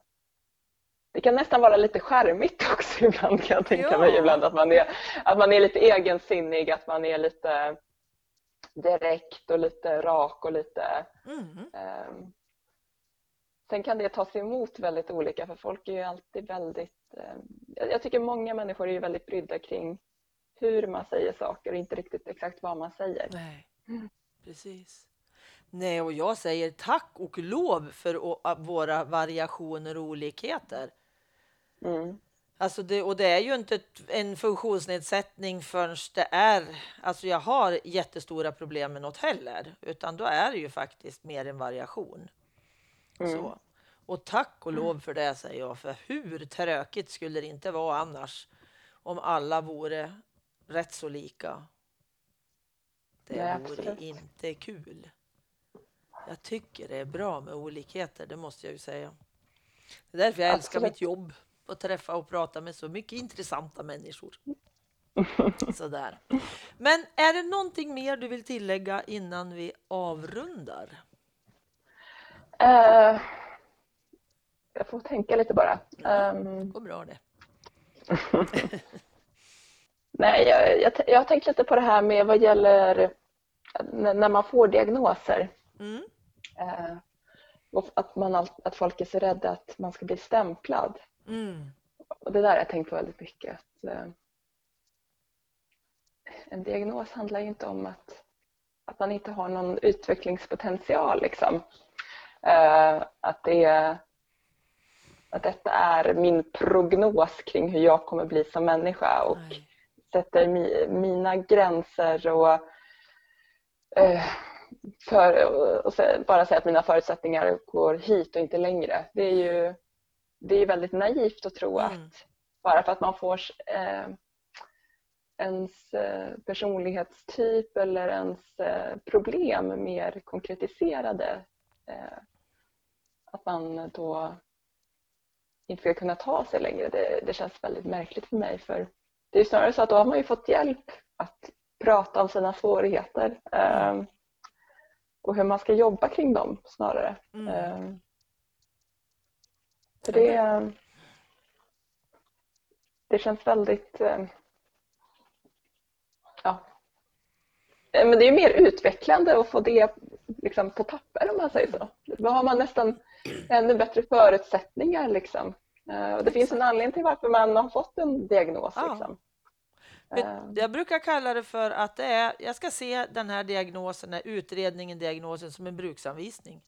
det kan nästan vara lite charmigt också ibland kan jag tänka mig Ja. ibland att man, är, att man är lite egensinnig, att man är lite direkt och lite rak och lite Mm. Ehm, Sen kan det tas emot väldigt olika för folk är ju alltid väldigt ehm, jag tycker många människor är väldigt brydda kring hur man säger saker och inte riktigt exakt vad man säger. Nej, precis. Nej, och jag säger tack och lov för våra variationer och olikheter. Mm. Alltså det, och det är ju inte en funktionsnedsättning förrän det är, alltså jag har jättestora problem med något heller, utan då är det ju faktiskt mer en variation. Mm. Så. Och tack och lov för det säger jag, för hur tråkigt skulle det inte vara annars om alla vore rätt så lika. Det Nej, vore absolut. inte kul. Jag tycker det är bra med olikheter, det måste jag ju säga. Det är därför jag älskar Absolut. mitt jobb, att träffa och prata med så mycket intressanta människor. Sådär. Men är det någonting mer du vill tillägga innan vi avrundar? Eh, jag får tänka lite bara. Ehm, Går bra det. nej, jag, jag, jag har tänkt lite på det här med vad gäller när, man får diagnoser. Mm. Och att, man, att folk är så rädda att man ska bli stämplad. Mm. och det där har jag tänkt på väldigt mycket. Att, eh, en diagnos handlar ju inte om att, att man inte har någon utvecklingspotential. Liksom. Eh, att, det, att detta är min prognos kring hur jag kommer bli som människa och Nej. sätter mi, mina gränser och eh, för, och bara säga att mina förutsättningar går hit och inte längre. Det är ju det är väldigt naivt att tro mm. att bara för att man får eh, ens eh, personlighetstyp eller ens problem mer konkretiserade att man då inte ska kunna ta sig längre. Det, det, känns väldigt märkligt för mig för det är snarare så att då har man ju fått hjälp att prata om sina svårigheter mm. och hur man ska jobba kring dem snarare. Mm. Så det, det känns väldigt eh, ja. Men det är mer utvecklande att få det liksom på papper om man säger så. Då har man nästan ännu bättre förutsättningar. Liksom. Eh, och det finns en anledning till varför man har fått en diagnos. Ja. Liksom. Eh. Jag brukar kalla det för att det är, jag ska se den här diagnosen, den här utredningen, diagnosen som en bruksanvisning.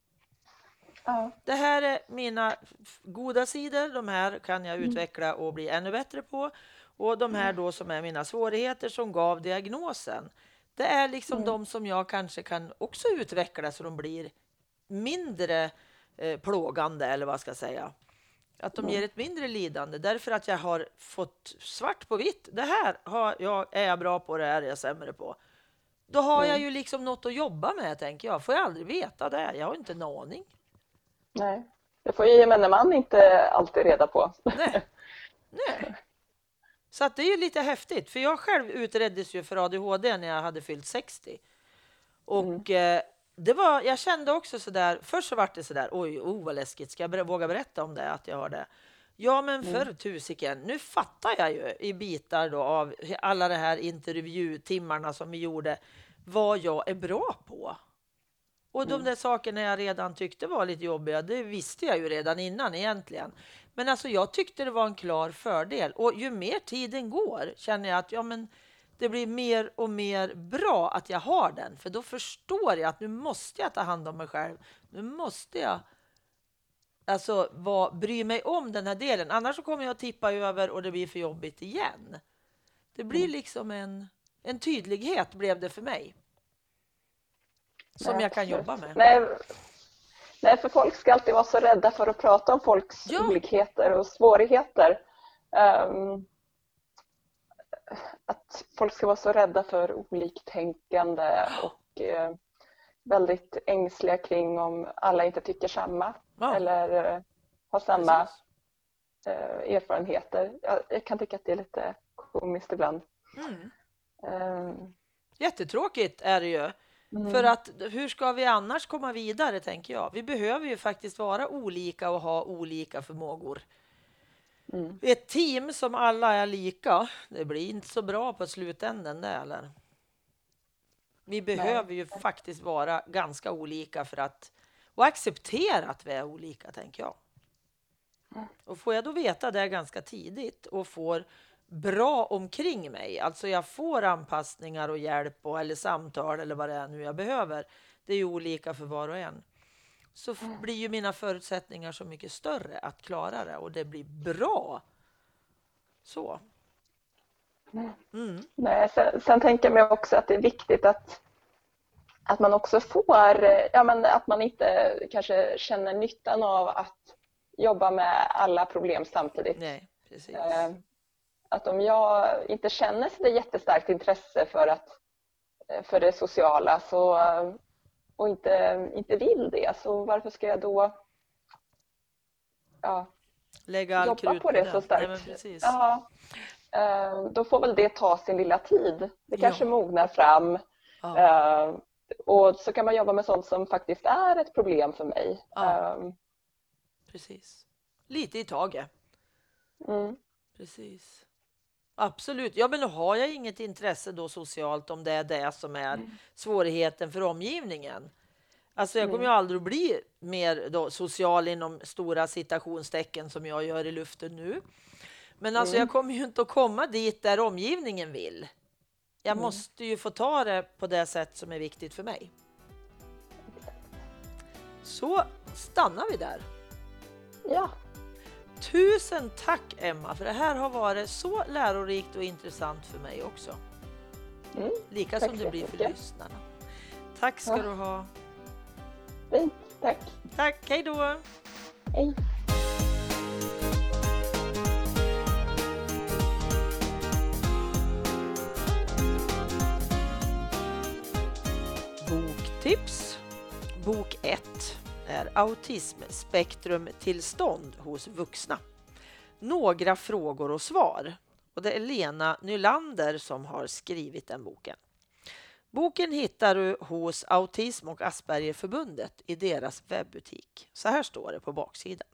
Ja. Det här är mina goda sidor. De här kan jag mm. utveckla och bli ännu bättre på. Och de här då som är mina svårigheter som gav diagnosen. Det är liksom mm. de som jag kanske kan också utveckla så de blir mindre eh, plågande eller vad ska jag säga. Att de mm. ger ett mindre lidande därför att jag har fått svart på vitt. Det här har jag, är jag bra på, det här är jag sämre på. Då har mm. jag ju liksom något att jobba med, tänker jag. Får jag aldrig veta det? Jag har inte en aning. Nej, det får gemene man inte alltid reda på. Nej. Nej. Så att det är lite häftigt, för jag själv utreddes ju för ADHD när jag hade fyllt 60. Och mm. eh, det var, jag kände också så där, först så var det så där, oj, oh, vad läskigt, ska jag våga berätta om det, att jag har det? Ja, men för mm. tusiken, nu fattar jag ju i bitar då av alla de här intervjutimmarna som vi gjorde, vad jag är bra på. Och de mm. där sakerna jag redan tyckte var lite jobbiga, det visste jag ju redan innan egentligen. Men alltså jag tyckte det var en klar fördel och ju mer tiden går känner jag att ja, men det blir mer och mer bra att jag har den, för då förstår jag att nu måste jag ta hand om mig själv. Nu måste jag alltså var, bry mig om den här delen, annars kommer jag att tippa över och det blir för jobbigt igen. Det blir mm. liksom en, en tydlighet blev det för mig som Nej, jag kan jobba med. Nej, nej, för folk ska alltid vara så rädda för att prata om folks ja. olikheter och svårigheter. Um, att folk ska vara så rädda för oliktänkande och uh, väldigt ängsliga kring om alla inte tycker samma ja. eller uh, har samma uh, erfarenheter. Jag, jag, kan tycka att det är lite komiskt ibland. Mm. Um, Jättetråkigt är det ju. Mm. För att hur ska vi annars komma vidare, tänker jag. Vi behöver ju faktiskt vara olika och ha olika förmågor. Mm. Ett team som alla är lika, det blir inte så bra på slutänden det eller? Vi behöver Nej. ju faktiskt vara ganska olika för att och acceptera att vi är olika, tänker jag. Mm. Och får jag då veta det ganska tidigt och får bra omkring mig. Alltså jag får anpassningar och hjälp och, eller samtal eller vad det är nu jag behöver. Det är ju olika för var och en. Så mm. blir ju mina förutsättningar så mycket större att klara det och det blir bra. Så. Mm. Nej, sen, sen tänker jag mig också att det är viktigt att, att man också får, ja men att man inte kanske känner nyttan av att jobba med alla problem samtidigt. Nej, precis. Att om jag inte känner så jättestarkt intresse för, att, eh, för det sociala så, och inte, inte vill det, så varför ska jag då ja, Lägga all jobba på det, så starkt? Nej, ja, eh, då får väl det ta sin lilla tid. Det kanske ja. mognar fram. Ja. Eh, och så kan man jobba med sånt som faktiskt är ett problem för mig. Ja. Precis. Lite i taget. Mm. Precis. Absolut. Ja, men då har jag inget intresse då socialt om det är det som är mm. svårigheten för omgivningen. Alltså jag kommer ju aldrig att bli mer då social inom stora citationstecken som jag gör i luften nu. Men alltså Mm. jag kommer ju inte att komma dit där omgivningen vill. Jag Mm. måste ju få ta det på det sätt som är viktigt för mig. Så stannar vi där. Ja, Tusen tack Emma, för det här har varit så lärorikt och intressant för mig också. mm. Lika som det blir för lyssnarna. Tack ska Ja. du ha. fint. Tack. Tack, hej då! Hej. Autismspektrumtillstånd hos vuxna. Några frågor och svar. Och det är Lena Nylander som har skrivit den boken. Boken hittar du hos Autism och Aspergerförbundet i deras webbutik. Så här står det på baksidan.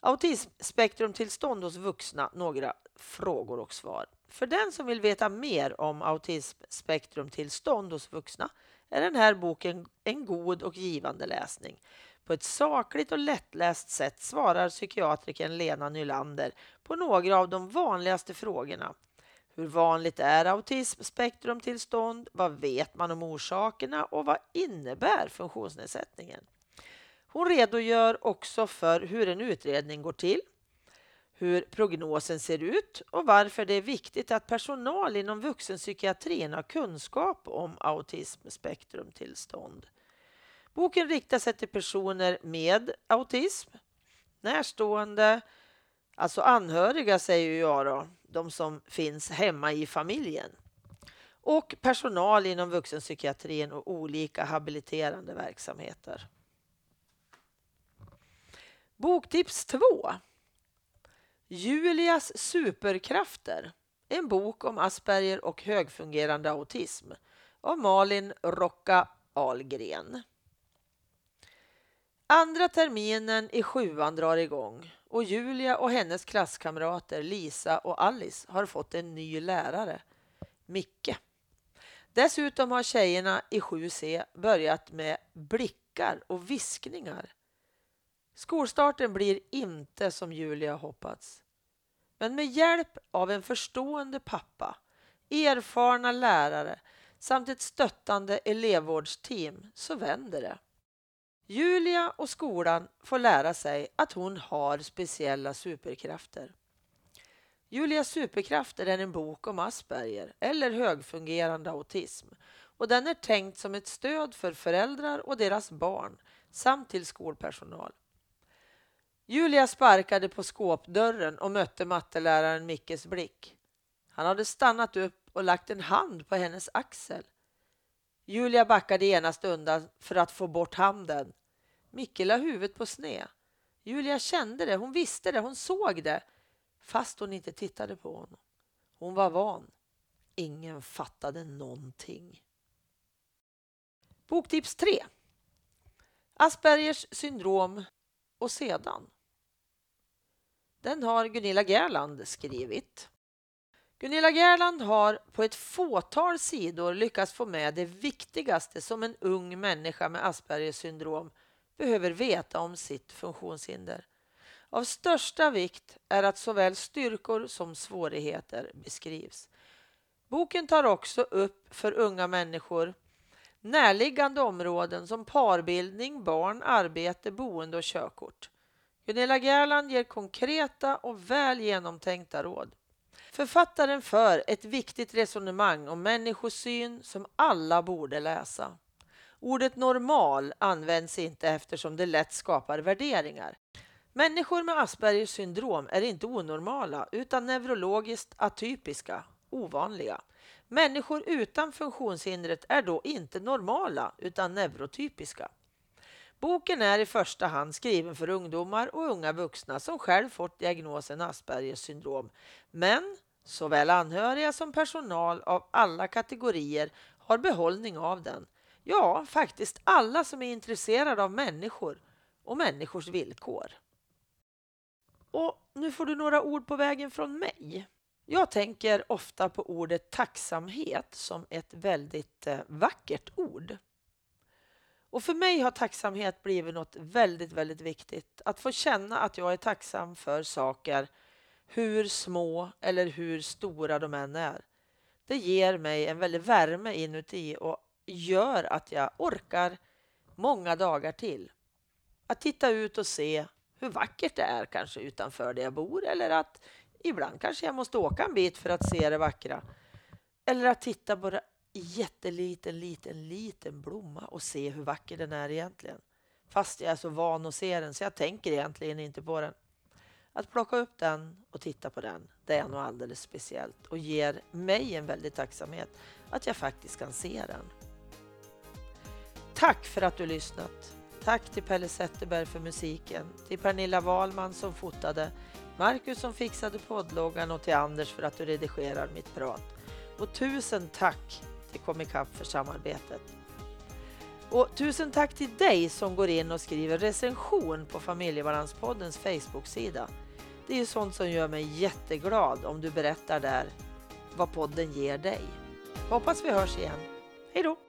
Autismspektrumtillstånd hos vuxna, några frågor och svar. För den som vill veta mer om autismspektrumtillstånd hos vuxna är den här boken en god och givande läsning. På ett sakligt och lättläst sätt svarar psykiatrikern Lena Nylander på några av de vanligaste frågorna. Hur vanligt är autismspektrumtillstånd? Vad vet man om orsakerna och vad innebär funktionsnedsättningen? Hon redogör också för hur en utredning går till, hur prognosen ser ut och varför det är viktigt att personal inom vuxenpsykiatrin har kunskap om autismspektrumtillstånd. Boken riktar sig till personer med autism, närstående, alltså anhöriga säger jag då, de som finns hemma i familjen och personal inom vuxenpsykiatrin och olika habiliterande verksamheter. Boktips 2 Julias superkrafter. En bok om Asperger och högfungerande autism av Malin Rocka Ahlgren. Andra terminen i sjuan drar igång och Julia och hennes klasskamrater Lisa och Alice har fått en ny lärare, Micke. Dessutom har tjejerna i 7C börjat med blickar och viskningar. Skolstarten blir inte som Julia hoppats. Men med hjälp av en förstående pappa, erfarna lärare samt ett stöttande elevvårdsteam så vänder det. Julia och skolan får lära sig att hon har speciella superkrafter. Julias superkrafter är en bok om Asperger eller högfungerande autism och den är tänkt som ett stöd för föräldrar och deras barn samt till skolpersonal. Julia sparkade på skåpdörren och mötte matteläraren Mickes blick. Han hade stannat upp och lagt en hand på hennes axel. Julia backade genast undan för att få bort handen. Micke la huvudet på sned. Julia kände det, hon visste det, hon såg det, fast hon inte tittade på honom. Hon var van. Ingen fattade någonting. Boktips 3. Aspergers syndrom och sedan. Den har Gunilla Gerland skrivit. Gunilla Gerland har på ett fåtal sidor lyckats få med det viktigaste som en ung människa med Aspergers syndrom behöver veta om sitt funktionshinder. Av största vikt är att såväl styrkor som svårigheter beskrivs. Boken tar också upp för unga människor närliggande områden som parbildning, barn, arbete, boende och körkort. Gunilla Gerland ger konkreta och väl genomtänkta råd. Författaren för ett viktigt resonemang om människosyn som alla borde läsa. Ordet normal används inte eftersom det lätt skapar värderingar. Människor med Aspergers syndrom är inte onormala utan neurologiskt atypiska, ovanliga. Människor utan funktionshindret är då inte normala utan neurotypiska. Boken är i första hand skriven för ungdomar och unga vuxna som själv fått diagnosen Aspergers syndrom. Men såväl anhöriga som personal av alla kategorier har behållning av den. Ja, faktiskt alla som är intresserade av människor och människors villkor. Och nu får du några ord på vägen från mig. Jag tänker ofta på ordet tacksamhet som ett väldigt eh, vackert ord. Och för mig har tacksamhet blivit något väldigt, väldigt viktigt. Att få känna att jag är tacksam för saker hur små eller hur stora de än är. Det ger mig en väldig värme inuti och gör att jag orkar många dagar till. Att titta ut och se hur vackert det är kanske utanför där jag bor eller att ibland kanske jag måste åka en bit för att se det vackra. Eller att titta på det jätteliten, liten, liten blomma och se hur vacker den är egentligen. Fast jag är så van att se den så jag tänker egentligen inte på den. Att plocka upp den och titta på den, det är något alldeles speciellt och ger mig en väldig tacksamhet att jag faktiskt kan se den. Tack för att du lyssnat. Tack till Pelle Zetterberg för musiken, till Pernilla Wahlman som fotade, Marcus som fixade poddloggan och till Anders för att du redigerar mitt prat. Och tusen tack till Comicap för samarbetet. Och tusen tack till dig som går in och skriver recension på Familjebalanspoddens Facebook-sida. Det är ju sånt som gör mig jätteglad om du berättar där vad podden ger dig. Hoppas vi hörs igen. Hej då!